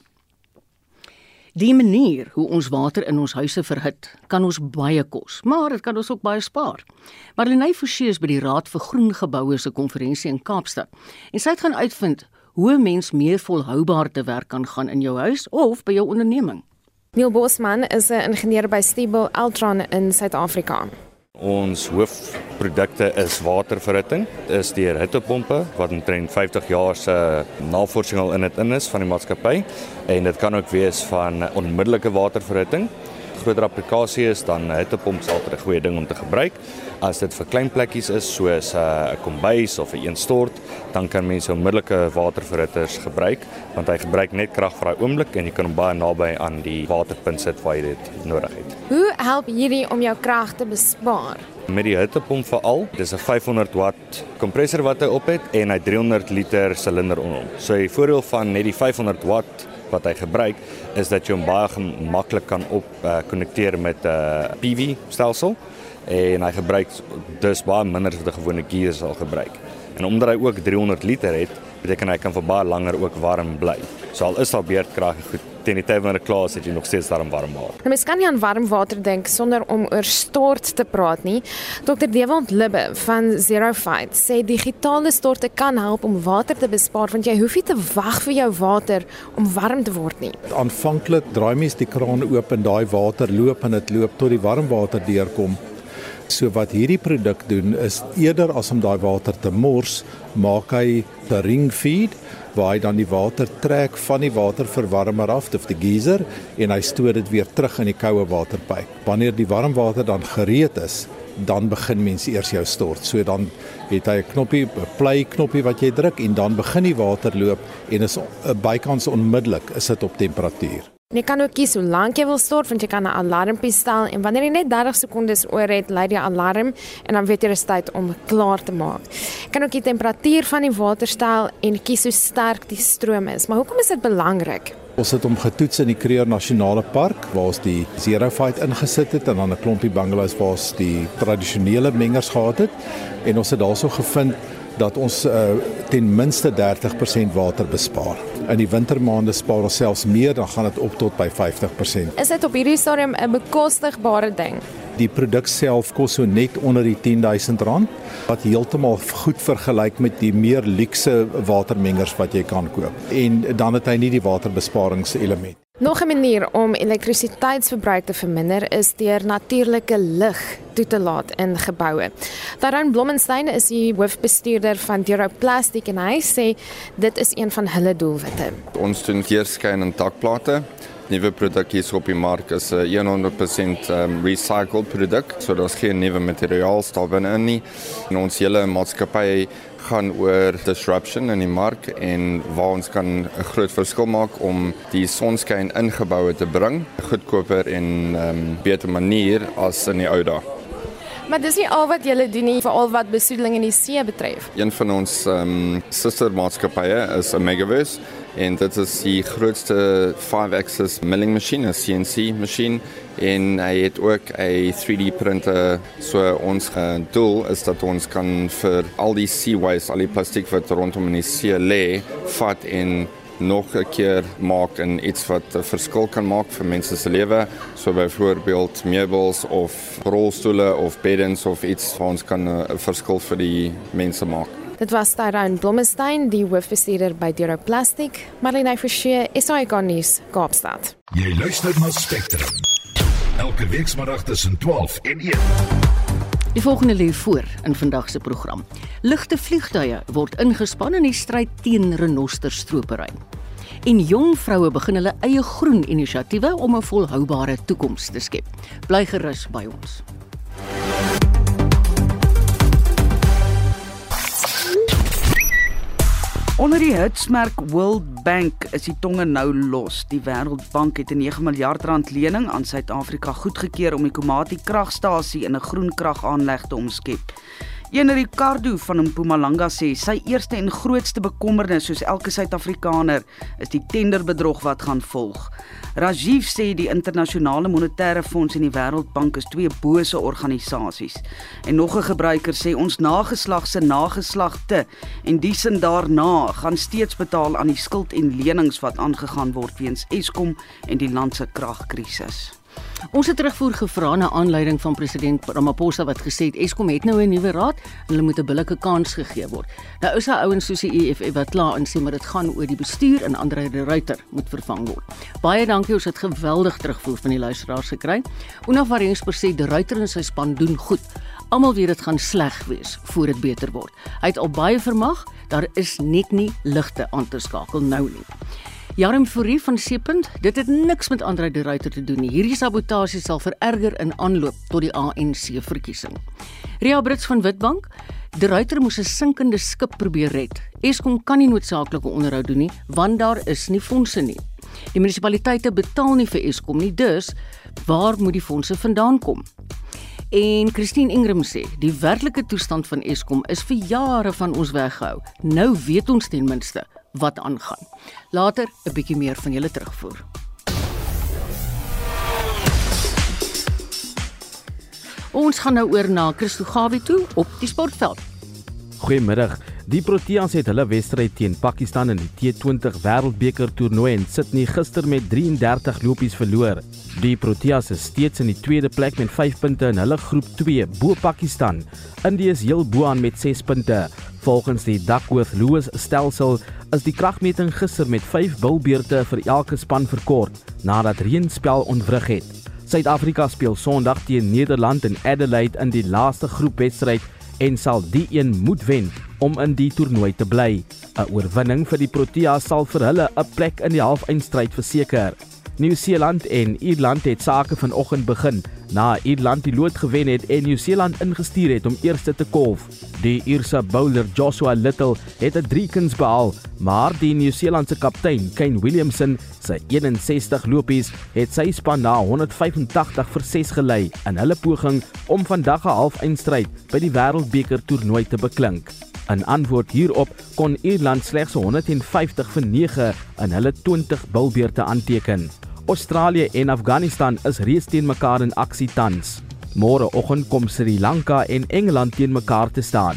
Die manier hoe ons water in ons huise verhit, kan ons baie kos, maar dit kan ons ook baie spaar. Marlene Forsie is by die Raad vir Groen Geboue se konferensie in Kaapstad en sy het gaan uitvind hoe 'n mens meer volhoubaar te werk kan gaan in jou huis of by jou onderneming. Neil Bosman is 'n ingenieur by Stiebel Altron in Suid-Afrika. Ons hoofprodukte is waterverhitting. Dit is deur hittepompe wat omtrent 50 jaar se navorsing al in dit in is van die maatskappy en dit kan ook wees van onmiddellike waterverhitting groter applikasie is dan 'n hittepomp sal 'n goeie ding om te gebruik. As dit vir klein plekkies is soos 'n uh, kombuis of 'n stort, dan kan mense onmiddellike waterverhitters gebruik want hy gebruik net krag vir daai oomblik en jy kan hom baie naby aan die waterpunt sit waar jy dit nodig het. Hoe help hierdie om jou krag te bespaar? Met die hittepomp veral, dis 'n 500 watt kompressor wat hy op het en hy 300 liter silinder onder hom. So die voordeel van net die 500 watt wat hy gebruik is dat jy hom baie maklik kan op uh, konnekteer met 'n uh, PV stelsel en hy gebruik dus baie minder as wat 'n gewone geyser sal gebruik. En omdat hy ook 300 liter het, beteken hy kan vir baie langer ook warm bly. So al is daar beerdkrag goed teen die tyd wanneer dit klaar is, het jy nog steeds daarom warm water. Nou mens kan nie aan warm water dink sonder om oor stort te praat nie. Dr. Dewald Libbe van Zero Fight sê digitale storte kan help om water te bespaar want jy hoef nie te wag vir jou water om warm te word nie. Aanvanklik draai mens die kraan oop en daai water loop en dit loop tot die warm water deurkom. So wat hierdie produk doen is eerder as om daai water te mors, maak hy 'n ring feed waar hy dan die water trek van die waterverwarmer af of die geyser en hy stoot dit weer terug in die koue waterpyp. Wanneer die warm water dan gereed is, dan begin mense eers jou stort. So dan het hy 'n knoppie, 'n play knoppie wat jy druk en dan begin die water loop en is bykans onmiddellik is dit op temperatuur. En jy kan ook kies hoe lank jy wil stort want jy kan 'n alarmpie stel en wanneer jy net 30 sekondes oor het, lei die alarm en dan weet jy dis tyd om klaar te maak. Jy kan ook die temperatuur van die water stel en kies hoe sterk die stroom is. Maar hoekom is dit belangrik? Ons het hom getoets in die Kruger Nasionale Park waar ons die Zero Fight ingesit het en dan 'n klompie bungalows waar ons die tradisionele mengers gehad het en ons het daarso gevind dat ons uh, ten minste 30% water bespaar. In die wintermaande spaar ons selfs meer, dan gaan dit op tot by 50%. Is dit op hierdie stadium 'n bekostigbare ding? Die produk self kos so net onder die R10000 wat heeltemal goed vergelyk met die meer luukse watermengers wat jy kan koop. En dan het hy nie die waterbesparingselement. Nog 'n manier om elektrisiteitsverbruik te verminder is deur natuurlike lig toe te laat in geboue. Darren Blomenstein is die hoofbestuurder van Duro Plastic en hy sê dit is een van hulle doelwitte. Ons doen keerskyn en takplate. Nuwe produk hier op die mark is 'n 100% um, recycled produk, so daar's geen nuwe materiaal daar binne nie. En ons hele maatskappy gaan oor disruption in die mark en waar ons kan 'n groot verskil maak om die sonskyn in geboue te bring, goedkoper en 'n um, ehm, beter manier as in die ou dae. Maar dis nie al wat julle doen nie, veral wat besoedeling in die see betref. Een van ons um sustermaatskappye is Omegaverse en dit is die grootste 5-axis milling masjien, 'n CNC masjien en hy het ook 'n 3D printer. So ons doel is dat ons kan vir al die sea waste, al die plastiek wat rondom in die see lê, vat en nog 'n keer maak in iets wat 'n verskil kan maak vir mense se lewe, so byvoorbeeld meubels of rolstoele of beddens of iets wat ons kan 'n verskil vir die mense maak. Dit was Tyrone Blommestein, die hoofbestuurder by Duro Plastic, Marlene Forsie, SAK nuus, Kaapstad. Jy luister na Spectrum. Elke week saterdag tussen 12 en 1. Die volgende lê voor in vandag se program. Ligte vliegtuie word ingespan in die stryd teen renosterstropery. En jong vroue begin hulle eie groen inisiatiewe om 'n volhoubare toekoms te skep. Bly gerus by ons. Onder die hitsmerk World Bank is die tonge nou los. Die Wêreldbank het 'n 9 miljard rand lening aan Suid-Afrika goedgekeur om die Komati kragstasie in 'n groen kragaanleg te omskep. Ene Ricardo van Mpumalanga sê sy eerste en grootste bekommernis soos elke Suid-Afrikaner is die tenderbedrog wat gaan volg. Rajiv sê die internasionale monetêre fonds en die Wêreldbank is twee bose organisasies. En nog 'n gebruiker sê ons nageslag se nageslagte en diesin daarna gaan steeds betaal aan die skuld en lenings wat aangegaan word weens Eskom en die land se kragkrisis. Ons het terugvoer gevra na aanleiding van president Ramaphosa wat gesê het Eskom het nou 'n nuwe raad en hulle moet 'n billike kans gegee word. Nou is daar ouens soos die EFF wat klaar insê maar dit gaan oor die bestuur en Andre de Ruyter moet vervang word. Baie dankie ons het geweldig terugvoer van die luisteraars gekry. Onafhanklik sê de Ruyter en sy span doen goed. Almal weet dit gaan sleg wees voor dit beter word. Hy het al baie vermag, daar is net nie ligte aan te skakel nou nie. Jarm Fourie van Seepunt, dit het niks met Andre de Ruyter te doen nie. Hierdie sabotasie sal vererger in aanloop tot die ANC verkiesing. Ria Brits van Witbank, de Ruyter moes 'n sinkende skip probeer red. Eskom kan nie noodsaaklike onderhoud doen nie, want daar is nie fondse nie. Die munisipaliteite betaal nie vir Eskom nie, dus waar moet die fondse vandaan kom? En Christine Ingram sê, die werklike toestand van Eskom is vir jare van ons weggehou. Nou weet ons ten minste wat aangaan. Later 'n bietjie meer van julle terugvoer. Ons gaan nou oor na Christo Gawie toe op die sportveld. Goeiemiddag. Die Proteas het hulle wedstryd teen Pakistan in die T20 Wêreldbeker toernooi in Sydney gister met 33 lopies verloor. Die Proteas is steeds in die tweede plek met 5 punte in hulle groep 2 bo Pakistan. Indië is heel bo aan met 6 punte. Volgens die Duckworth Lewis stelsel is die kragmeting gister met 5 bilbeurte vir elke span verkort nadat reënspel ontwrig het. Suid-Afrika speel Sondag teen Nederland in Adelaide in die laaste groepwedstryd en sal die een moet wen om in die toernooi te bly. 'n Oorwinning vir die Proteas sal vir hulle 'n plek in die halfeindstryd verseker. Nieu-Seeland en Ierland het sake vanoggend begin na Ierland die lood gewen het en Nieu-Seeland ingestuur het om eerste te kolf. Die Ierse bowler Joshua Little het 'n driekens behaal, maar die Nieu-Seelandse kaptein Kane Williamson se 61 lopies het sy span na 185 vir 6 gelei in hulle poging om vandag 'n halfeindstryd by die Wêreldbeker toernooi te beklink. In antwoord hierop kon Ierland slegs 150 vir 9 in hulle 20 bilbeurte aanteken. Australië en Afghanistan is reeds teen mekaar in aksie tans. Môreoggend kom Sri Lanka en Engeland teen mekaar te staan.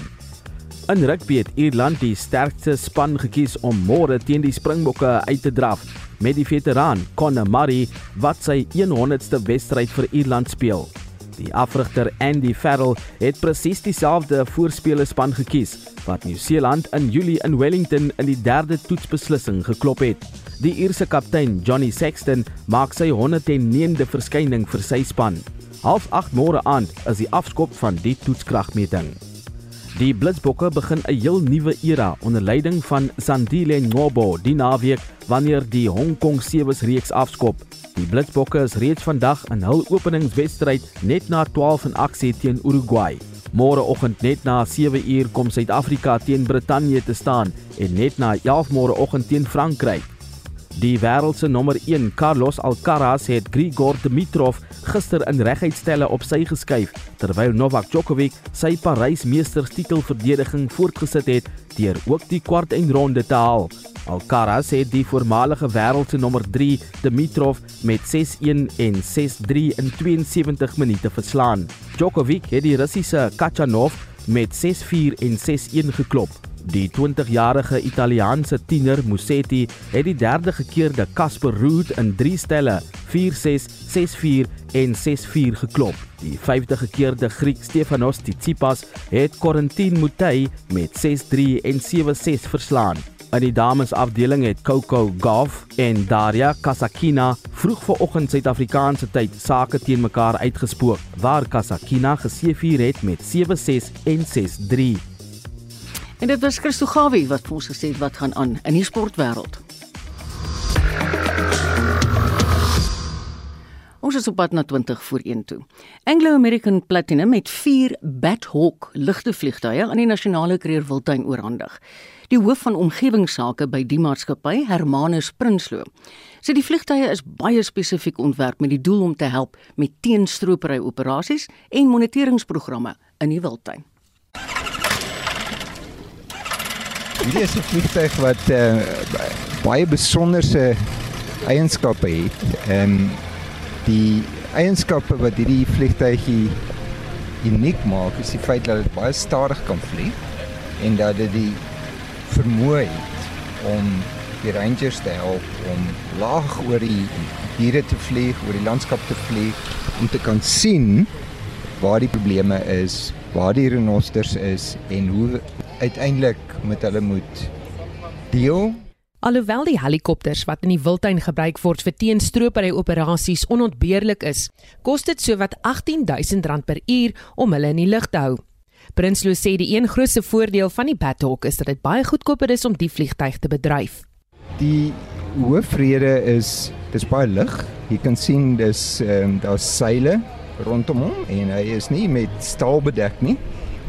In rugby het Ierland die sterkste span gekies om môre teen die Springbokke uit te draf met die veteraan Conor Murray wat sy 100ste wedstryd vir Ierland speel. Die afrigter Andy Farrell het presies dieselfde voorspelerspan gekies wat Nieu-Seeland in Julie in Wellington in die derde toetsbeslissing geklop het. Die Ierse kaptein Johnny Sexton maak sy 109de verskyning vir sy span. Half 8 môre aand is die afskop van die toetskragmeting. Die Blitsbokke begin 'n heel nuwe era onder leiding van Sandile Ngobo die naweek wanneer die Hong Kong Sevens reeks afskop. Die Blitsbokke is reeds vandag in hul openingswedstryd net na 12 in aksie teen Uruguay. Môreoggend net na 7 uur kom Suid-Afrika teen Brittanje te staan en net na 11 môreoggend teen Frankryk. Die wêreld se nommer 1, Carlos Alcaraz, het Grigor Dimitrov gister in reguitstelle op sy geskuif terwyl Novak Djokovic sy Parys-meesterstitel verdediging voortgesit het deur ook die kwart eindronde te haal. Alcaraz het die voormalige wêreld se nommer 3, Dimitrov, met 6-1 en 6-3 in 72 minute verslaan. Djokovic het die Russiese Kachanov met 6-4 en 6-1 geklop. Die 20-jarige Italiaanse tiener Musetti het die derde gekeerde Casper Ruud in 3 stelle 4-6, 6-4 en 6-4 geklop. Die 50 gekeerde Griek Stefanos Tsitsipas het Corentin Moutet met 6-3 en 7-6 verslaan. In die damesafdeling het Coco Gauff en Daria Kasakina vroeg vanoggend Suid-Afrikaanse tyd sake teen mekaar uitgespook, waar Kasakina geseëvier het met 7-6 en 6-3. En dit was Christo Gawie wat vir ons gesê het wat gaan aan in die sportwêreld. Ons is op pad na 20 voor 1 toe. Anglo American Platinum het 4 Bathawk ligte vliegtuie aan die nasionale kreer Wildtuin oorhandig. Die hoof van omgewingsake by die maatskappy, Hermanus Prinsloo, sê die vliegtuie is baie spesifiek ontwerp met die doel om te help met teenstropery operasies en moniteringsprogramme in die Wildtuin. Hierdie is 'n vliegtuig wat uh, baie besonderse eienskappe het. Ehm um, die eienskappe wat hierdie vliegtuigie uniek maak is die feit dat dit baie stadig kan vlieg en dat dit die vermoë het om die rangers te help om laag oor die diere te vlieg, oor die landskap te vlieg om te kan sien waar die probleme is, waar die renosters is en hoe uiteindelik met hulle moet deel Alhoewel die helikopters wat in die wildtuin gebruik word vir teenstropery operasies onontbeerlik is, kos dit sowat R18000 per uur om hulle in die lug te hou. Prinsloo sê die een grootste voordeel van die Batthawk is dat dit baie goedkoper is om die vliegtyg te bedryf. Die hoofrede is dis baie lig. Jy kan sien dis ehm um, daar's seile rondom hom en hy is nie met staal bedek nie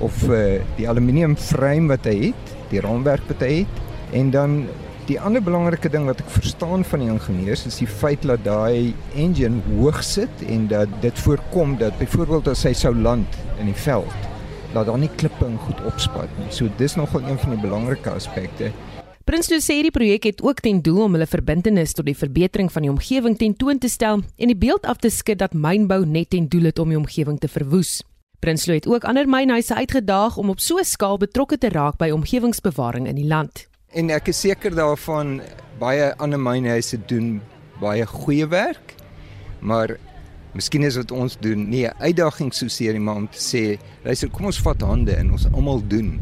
of uh, die aluminium frame wat hy het, die raamwerk wat hy het en dan Die ander belangrike ding wat ek verstaan van die ingenieurs is die feit dat daai engine hoog sit en dat dit voorkom dat byvoorbeeld as hy sou land in die veld dat daar nie klippe goed opspat nie. So dis nogal een van die belangrike aspekte. Prinsloo sê die projek het ook ten doel om hulle verbintenis tot die verbetering van die omgewing ten toon te stel en die beeld af te skud dat mynbou net ten doel het om die omgewing te verwoes. Prinsloo het ook ander mynhuise uitgedaag om op so 'n skaal betrokke te raak by omgewingsbewaring in die land. En ek is seker daarvan baie ander mynhuise doen baie goeie werk. Maar miskien is wat ons doen nie 'n uitdaging so seer nie, maar om te sê, luister, kom ons vat hande en ons almal doen.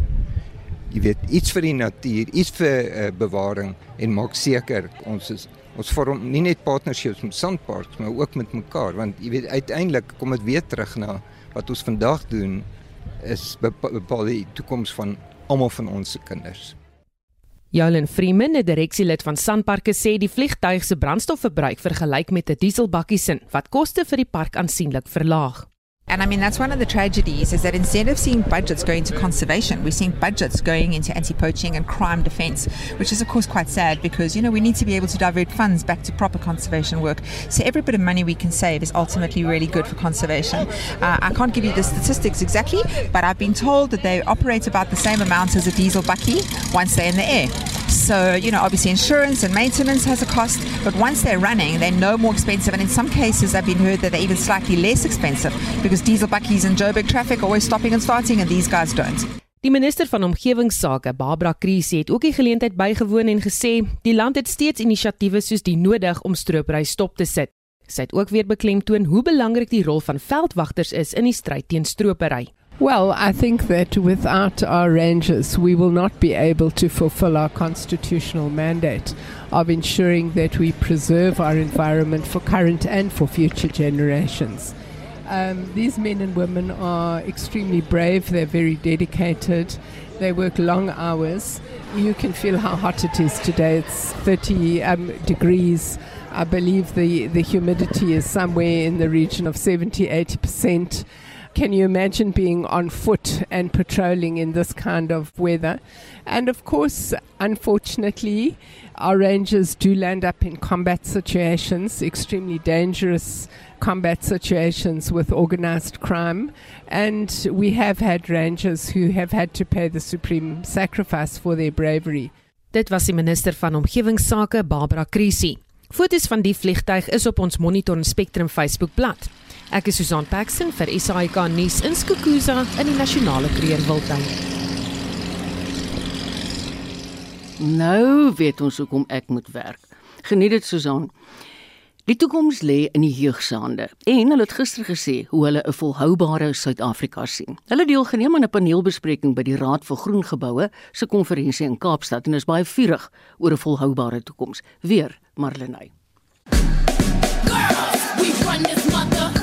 Jy weet, iets vir die natuur, iets vir uh, bewaring en maak seker ons is ons vorm nie net partnerships met sandparks, maar ook met mekaar, want jy weet uiteindelik kom dit weer terug na wat ons vandag doen is bepaal die toekoms van almal van ons se kinders. Jolyn Freeman, 'n direksielid van Sanparks, sê die vliegtuig se brandstofverbruik vergelyk met 'n dieselbakkie sin wat koste vir die park aansienlik verlaag. And I mean, that's one of the tragedies is that instead of seeing budgets going to conservation, we're seeing budgets going into anti poaching and crime defense, which is, of course, quite sad because, you know, we need to be able to divert funds back to proper conservation work. So every bit of money we can save is ultimately really good for conservation. Uh, I can't give you the statistics exactly, but I've been told that they operate about the same amount as a diesel bucky once they're in the air. So, you know, obviously insurance and maintenance has a cost, but once they're running, they're no more expensive. And in some cases, I've been heard that they're even slightly less expensive because diesel buckies in Joburg traffic always stopping and starting, and these guys don't. Die minister van omgewingsake, Barbara Krisi, het ook die geleentheid bygewoon en gesê die land het steeds inisiatiewe soos die nodig om stropery stop te sit. Sy het ook weer beklemtoon hoe belangrik die rol van veldwagters is in die stryd teen stropery. Well, I think that without our rangers, we will not be able to fulfill our constitutional mandate of ensuring that we preserve our environment for current and for future generations. Um, these men and women are extremely brave, they're very dedicated, they work long hours. You can feel how hot it is today, it's 30 um, degrees. I believe the, the humidity is somewhere in the region of 70 80%. Can you imagine being on foot and patrolling in this kind of weather? And of course, unfortunately, our rangers do land up in combat situations, extremely dangerous combat situations with organized crime. And we have had rangers who have had to pay the supreme sacrifice for their bravery. Dit was die minister van omgewingsake Barbara Krisi. Fotos van die vliegtyg is op ons Monitor en Spectrum Facebookblad. Ek is Susan Paxton vir SAK nuus in Skukuza in die Nasionale Kreerwiltuin. Nou weet ons hoekom ek moet werk. Geniet dit Susan. Die toekoms lê in die jeugsaande en hulle het gister gesê hoe hulle 'n volhoubare Suid-Afrika sien. Hulle deelgeneem aan 'n paneelbespreking by die Raad vir Groen Geboue se konferensie in Kaapstad en is baie vurig oor 'n volhoubare toekoms. Weer Marlenae. Girls, we run this mother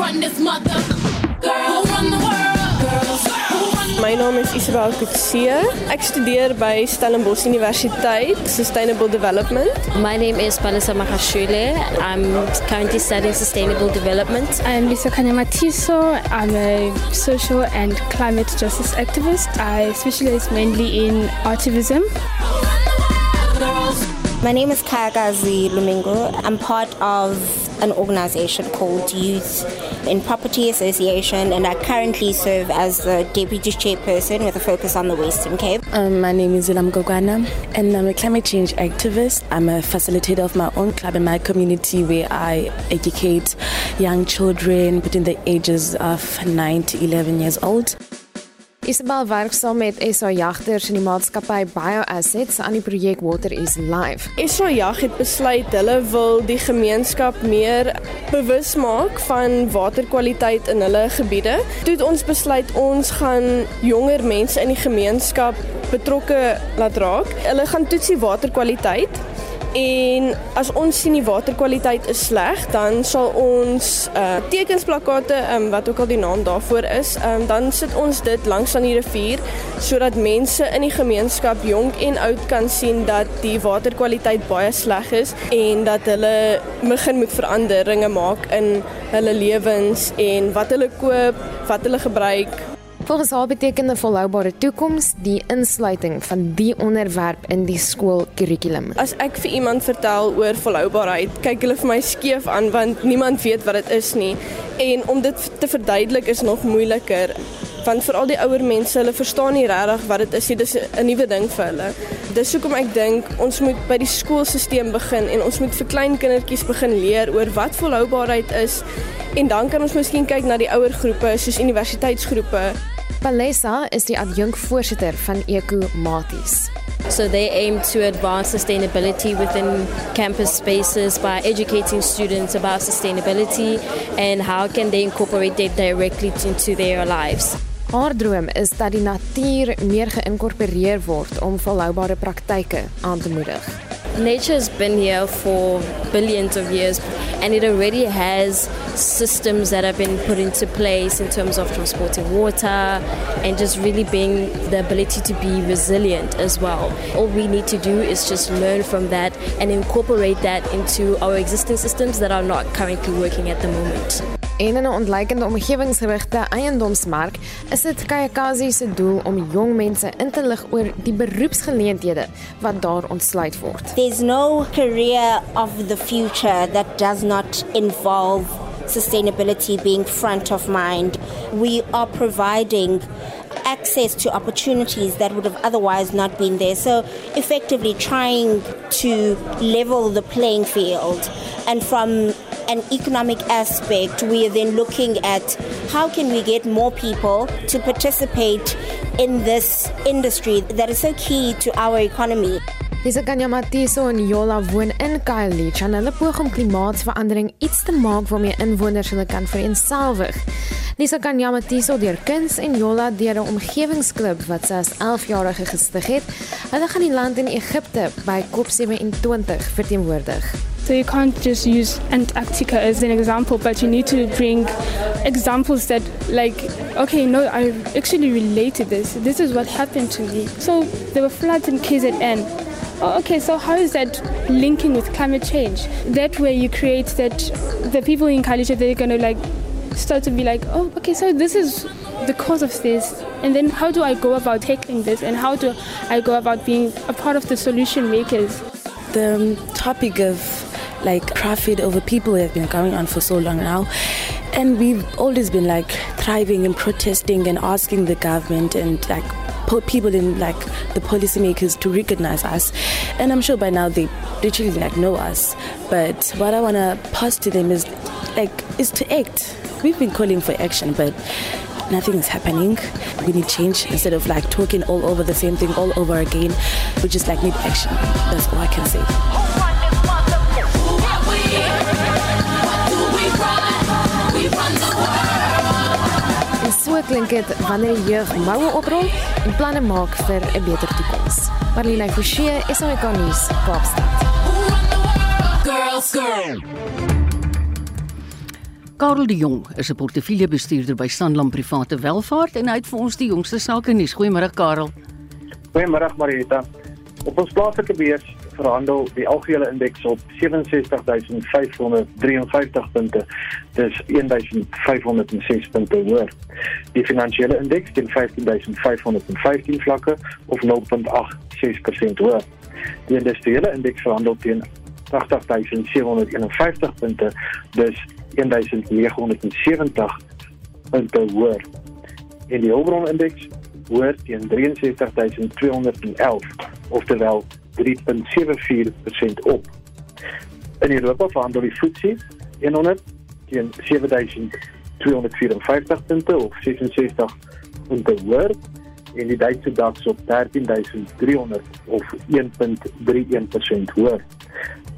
run this mother. Girls, run the world? Girls, who run the My naam is Isabel Kutsie. Ek studeer by Stellenbosch Universiteit Sustainable Development. My name is Vanessa Makashule. I'm currently studying sustainable development. I'm Lisa Kanyamatiso. I'm a social and climate justice activist. I specialize mainly in activism. My name is Kagazi Lumingo. I'm part of an organization called Youth in Property Association, and I currently serve as the deputy chairperson with a focus on the Western Cape. Um, my name is Ilam Gogwana, and I'm a climate change activist. I'm a facilitator of my own club in my community where I educate young children between the ages of 9 to 11 years old. Isabel werk saam met SA Jagters en die maatskappy BioAssets aan die projek Water is Life. SA Jag het besluit hulle wil die gemeenskap meer bewus maak van waterkwaliteit in hulle gebiede. Toe het ons besluit ons gaan jonger mense in die gemeenskap betrokke laat raak. Hulle gaan toetsie waterkwaliteit En as ons sien die waterkwaliteit is sleg, dan sal ons uh tekensplakkate, um, wat ook al die naam daarvoor is, um, dan sit ons dit langs aan die rivier sodat mense in die gemeenskap jonk en oud kan sien dat die waterkwaliteit baie sleg is en dat hulle begin moet veranderinge maak in hulle lewens en wat hulle koop, wat hulle gebruik, Volgens haar beteken 'n volhoubare toekoms die insluiting van die onderwerp in die skoolkurrikulum. As ek vir iemand vertel oor volhoubaarheid, kyk hulle vir my skeef aan want niemand weet wat dit is nie. En om dit te verduidelik is nog moeiliker want veral die ouer mense, hulle verstaan nie regtig wat dit is nie. Dis 'n nuwe ding vir hulle. Dis hoekom ek dink ons moet by die skoolstelsel begin en ons moet vir klein kindertjies begin leer oor wat volhoubaarheid is en dan kan ons miskien kyk na die ouer groepe soos universiteitsgroepe. Palesa is die adjunkvoorsitter van Eco Maties. So they aim to advance sustainability within campus spaces by educating students about sustainability and how can they incorporate it directly into their lives. Haar droom is dat die natuur meer geïnkorporeer word om volhoubare praktyke aan te moedig. Nature has been here for billions of years and it already has systems that have been put into place in terms of transporting water and just really being the ability to be resilient as well. All we need to do is just learn from that and incorporate that into our existing systems that are not currently working at the moment. En in 'n ontleikende omgewingsgerigte eiendomsmark is dit Kayakazi se doel om jong mense in te lig oor die beroepsgeleenthede wat daar ontsluit word. There's no career of the future that does not involve sustainability being front of mind. We are providing access to opportunities that would have otherwise not been there. So, effectively, trying to level the playing field. And from an economic aspect, we are then looking at how can we get more people to participate in this industry that is so key to our economy. Dis Kanya Matiso en Yola woon in Kylie. Hulle poog om klimaatsverandering iets te maak waarmee inwoners hulle kan vereenselwig. Lisa Kanya Matiso deur kuns en Yola deur 'n omgewingsklub wat sy as 11-jarige gestig het. Hulle gaan die land in Egipte by COP27 verteenwoordig. So you can't just use Antarctica as an example, but you need to bring examples that, like, okay, no, I actually relate to this. This is what happened to me. So there were floods in KZN. Oh, okay, so how is that linking with climate change? That way you create that the people in Kalisha, they're going to like start to be like, oh, okay, so this is the cause of this. And then how do I go about tackling this? And how do I go about being a part of the solution makers? The um, topic of like profit over people have been going on for so long now. And we've always been like thriving and protesting and asking the government and like people in like the policymakers to recognize us. And i'm sure by now they literally like know us. But what i want to pass to them is like is to act. We've been calling for action but nothing is happening. We need change instead of like talking all over the same thing all over again. We just like need action. That's all i can say So klink dit wanneer die jeug moue oprol en planne maak vir 'n beter toekoms. Marlene Forsie, SAK nuus, Kaapstad. Girls, girl. Karel de Jong is 'n portefeuljebestuurder by Sanlam Private Welvaart en hy het vir ons die jongste sake nuus. Goeiemôre Karel. Goeiemôre Marita. Op ons plaaslike beurs verhandel die algehele indeks op 67553 punte. Dis 1506 punte hoër. Die finansiële indeks teen 15515 vlakke of 0.86% hoër. Die industriële indeks verhandel teen 80751 punte. Dis 1970 punte hoër. En die hulpbron indeks hoër teen 63211 oftewel 3.74% op. In Europa verhandel die FTSE 100 teen 7254 punte of 66 punte hoër en die Duitse DAX op 13300 of 1.31% hoër.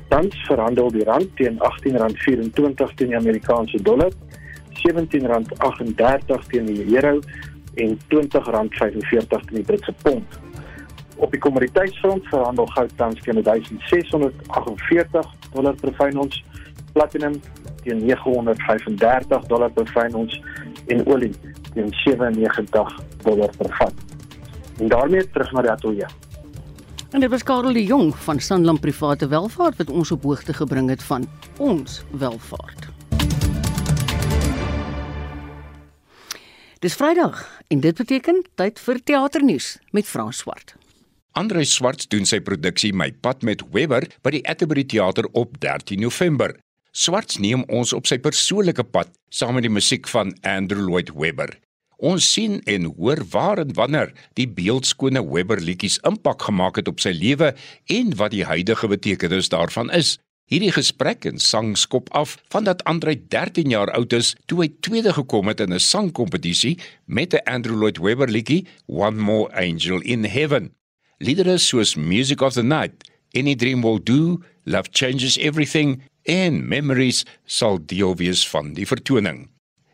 Tans verhandel die rand teen R18.24 teen die Amerikaanse dollar, R17.38 teen die euro en R20.45 teen die Britse pond. Op die kommoditeitsfront verhandel goud tans teen 1648 dollar per fyn ons, platinum teen 935 dollar per fyn ons en olie teen 97 dollar per vat. En daarmee terug na die ateljee. En dit was Karel die Jong van Sanlam Private Welvaart wat ons op hoogte gebring het van ons welvaart. Dis Vrydag en dit beteken tyd vir teaternuus met Frans Swart. Andre Swart doen sy produksie My Pad met Webber by die Atterbury Theater op 13 November. Swart neem ons op sy persoonlike pad saam met die musiek van Andrew Lloyd Webber. Ons sien en hoor waar en wanneer die beeldskone Webber liedjies impak gemaak het op sy lewe en wat die huidige betekenis daarvan is. Hierdie gesprek en sang skop af van dat Andre 13 jaar oud is toe hy tweede gekom het in 'n sangkompetisie met 'n Andrew Lloyd Webber liedjie One More Angel in Heaven. Liedere soos Music of the Night, Any Dream Will Do, Love Changes Everything en Memories sal deel wees van die vertoning.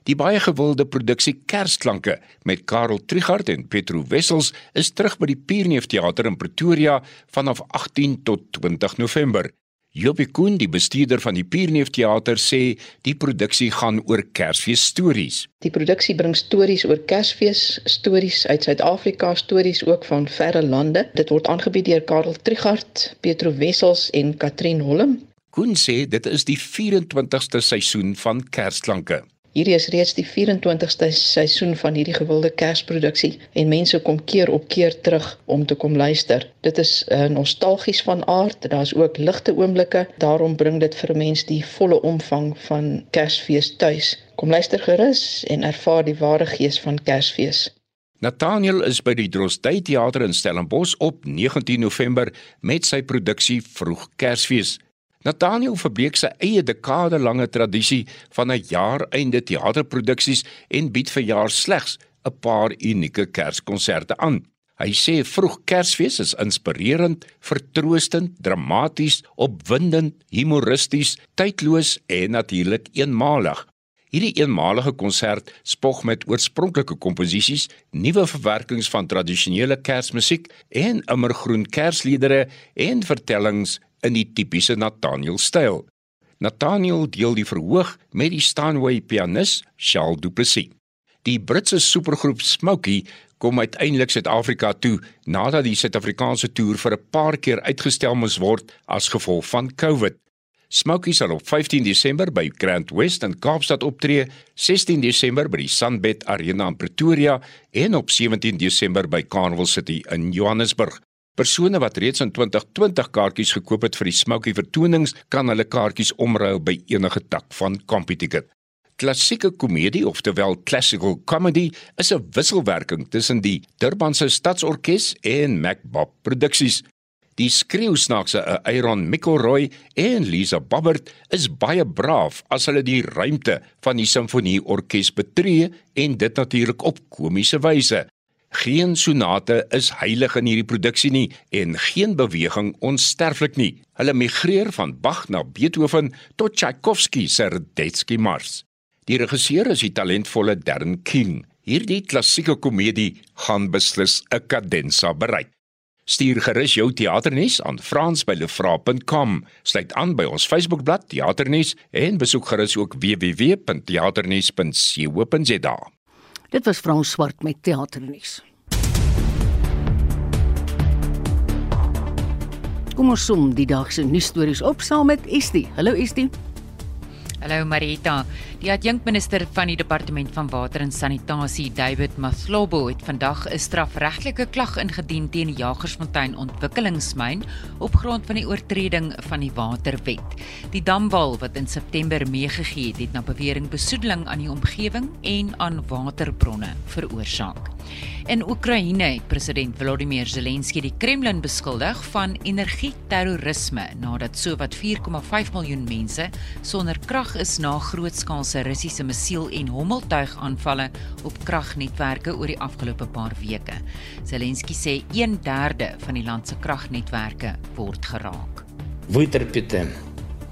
Die baie gewilde produksie Kersklanke met Karel Trigard en Petro Wessels is terug by die Pierneef Theater in Pretoria vanaf 18 tot 20 November. Jobie Koen, die bestuurder van die Pierneef Theater, sê die produksie gaan oor Kersfees stories. Die produksie bring stories oor Kersfees, stories uit Suid-Afrika, stories ook van verre lande. Dit word aangebied deur Karel Trigard, Petro Wessels en Katrin Holm. Koen sê dit is die 24ste seisoen van Kersklanke. Hierdie is reeds die 24ste seisoen van hierdie gewilde Kersproduksie en mense kom keer op keer terug om te kom luister. Dit is uh, nostalgies van aard, daar's ook ligte oomblikke, daarom bring dit vir mense die volle omvang van Kersfees tuis. Kom luister gerus en ervaar die ware gees van Kersfees. Nathaniel is by die Drostdy Theater in Stellenbosch op 19 November met sy produksie Vroeg Kersfees. Nathaniel verbreek sy eie dekade lange tradisie van 'n jaareinde teaterproduksies en bied vir jaar slegs 'n paar unieke Kerskonserte aan. Hy sê vroeg Kersfees is inspirerend, vertroostend, dramaties, opwindend, humoristies, tydloos en natuurlik eenmalig. Hierdie eenmalige konsert spog met oorspronklike komposisies, nuwe verwerkings van tradisionele Kersmusiek en immergroen Kersliedere en vertellings in die tipiese Nathaniel styl. Nathaniel deel die verhoog met die Stanway pianis Charles Duplessis. Die Britse supergroep Smokey kom uiteindelik Suid-Afrika toe nadat die Suid-Afrikaanse toer vir 'n paar keer uitgestel moes word as gevolg van COVID. Smokey sal op 15 Desember by Grand West in Kaapstad optree, 16 Desember by die Sunbet Arena in Pretoria en op 17 Desember by Carnival City in Johannesburg. Persone wat reeds in 2020 kaartjies gekoop het vir die Smokey vertonings, kan hulle kaartjies omruil by enige tak van Computicket. Klassieke komedie, oftewel classical comedy, is 'n wisselwerking tussen die Durbanse Stadsorkes en Macbob Produksies. Die skreeusnaakse Aaron Mickelroy en Lisa Bobbert is baie braaf as hulle die ruimte van die simfonieorkes betree en dit natuurlik op komiese wyse. Geen sonate is heilig in hierdie produksie nie en geen beweging onsterflik nie. Hulle migreer van Bach na Beethoven tot Tchaikovsky se Radetzky Mars. Die regisseur is die talentvolle Darren King. Hierdie klassieke komedie gaan beslis 'n kadensa bereik. Stuur gerus jou teaternuus aan frans@lefra.com. Sluit aan by ons Facebookblad Teaternuus en besoek gerus ook www.teaternuus.co.za. Dit was Frans Swart met teaternuus. Kom ons som die dag se nuusstories op saam met Estie. Hallo Estie. Hallo Marita. Die adjunkminister van die Departement van Water en Sanitasie, David Maslobo, het vandag 'n strafregtelike klag ingedien teen die Jagersfontein Ontwikkelingsmyn op grond van die oortreding van die Waterwet. Die damwal wat in September meegegee het, het na bewering besoedeling aan die omgewing en aan waterbronne veroorsaak. In Oekraïne het president Volodymyr Zelensky die Kremlin beskuldig van energieterrorisme nadat sowat 4,5 miljoen mense sonder krag is na grootskaalse Russiese missiel- en hommeltuigaanvalle op kragnetwerke oor die afgelope paar weke. Zelensky sê 1/3 van die land se kragnetwerke word geraak. Вытерпите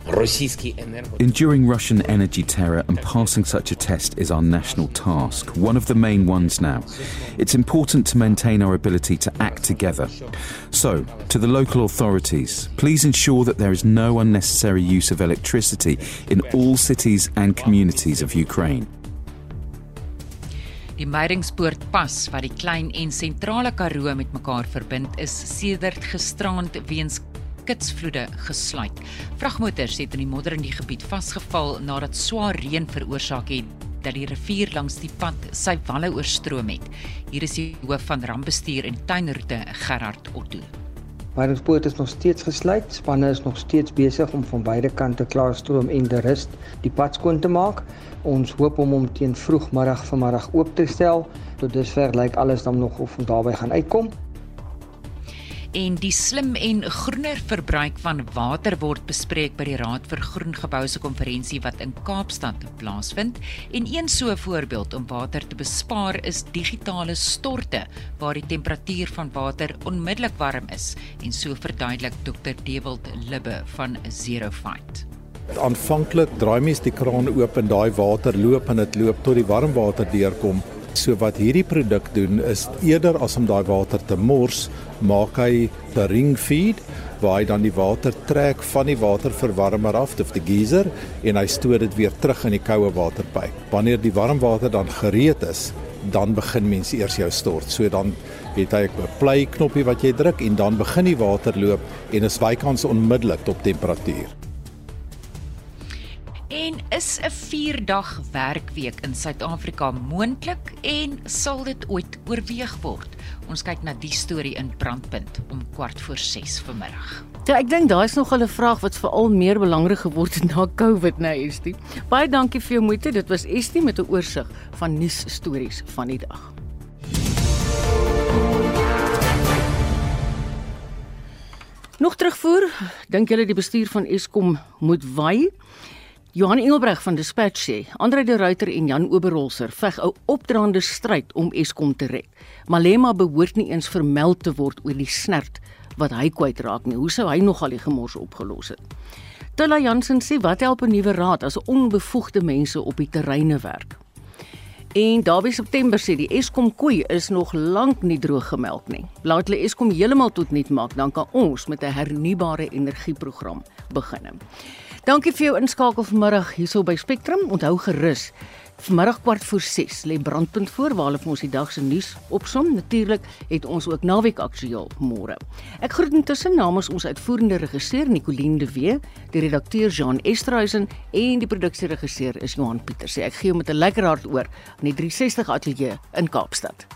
Enduring Russian energy terror and passing such a test is our national task, one of the main ones now. It's important to maintain our ability to act together. So, to the local authorities, please ensure that there is no unnecessary use of electricity in all cities and communities of Ukraine. Die Meyringspoort pas wat die klein en sentrale Karoo met mekaar verbind is sedert gisterand weens kitsvloede gesluit. Vragmotors het in die modder in die gebied vasgeval nadat swaar reën veroorsaak het dat die rivier langs die pad sy walle oorstroom het. Hier is die hoof van rampbestuur en tuinroete Gerard Otto. Meyringspoort is nog steeds gesluit. Spanne is nog steeds besig om van beide kante klaarstroom en de rust die pad skoon te maak. Ons hoop om hom teen vroegmiddag vanmiddag oop te stel. Tot dusver lyk alles dan nog of ons daarby gaan uitkom en die slim en groener verbruik van water word bespreek by die Raad vir Groen Geboue se konferensie wat in Kaapstad plaasvind. En een so 'n voorbeeld om water te bespaar is digitale storte waar die temperatuur van water onmiddellik warm is en so verduidelik Dr. Dewald Libbe van Zero Fight. Aanvanklik draai mens die kraan oop en daai water loop en dit loop tot die warm water deurkom So wat hierdie produk doen is eerder as om daai water te mors, maak hy 'n ring feed waar hy dan die water trek van die waterverwarmer af of die geyser en hy stoot dit weer terug in die koue waterpyp. Wanneer die warm water dan gereed is, dan begin mense eers jou stort. So dan het hy 'n play knoppie wat jy druk en dan begin die water loop en is bykans onmiddellik op temperatuur. En is 'n 4-dag werkweek in Suid-Afrika moontlik en sal dit ooit oorweeg word? Ons kyk na die storie in Brandpunt om kwart voor 6 vanmiddag. Ja, ek dink daai is nog 'n vraag wat veral meer belangrik geword het na COVID nou, Estie. Baie dankie vir jou moeite. Dit was Estie met 'n oorsig van nuusstories van die dag. Nog terugvoer, dink julle die bestuur van Eskom moet wy? Johan Engelbreg van Dispatch sê, Andre de Ruyter en Jan Oberholzer veg 'n opdraande stryd om Eskom te red. Malema behoort nie eens vermeld te word oor die snert wat hy kwytraak nie. Hoe sou hy nog al die gemors opgelos het? Tulla Jansen sê wat help 'n nuwe raad as onbevoegde mense op die terreine werk? En daardie September sê die Eskom koei is nog lank nie droog gemelk nie. Laat hulle Eskom heeltemal tot nut maak, dan kan ons met 'n hernubare energieprogram begin. Dankie vir jou inskakel vanmiddag hierso by Spectrum. Onthou gerus, vanmiddag kwart voor 6 lê brandpunt voor waar hulle vir ons die dag se nuus opsom. Natuurlik het ons ook naweek aktueel môre. Ek groet intussen namens ons uitvoerende regisseur Nicoline de Wee, die redakteur Jean Esterhuizen en die produksieregisseur is Johan Pieterse. Ek gee hom met 'n lekker hart oor aan die 360 ateljee in Kaapstad.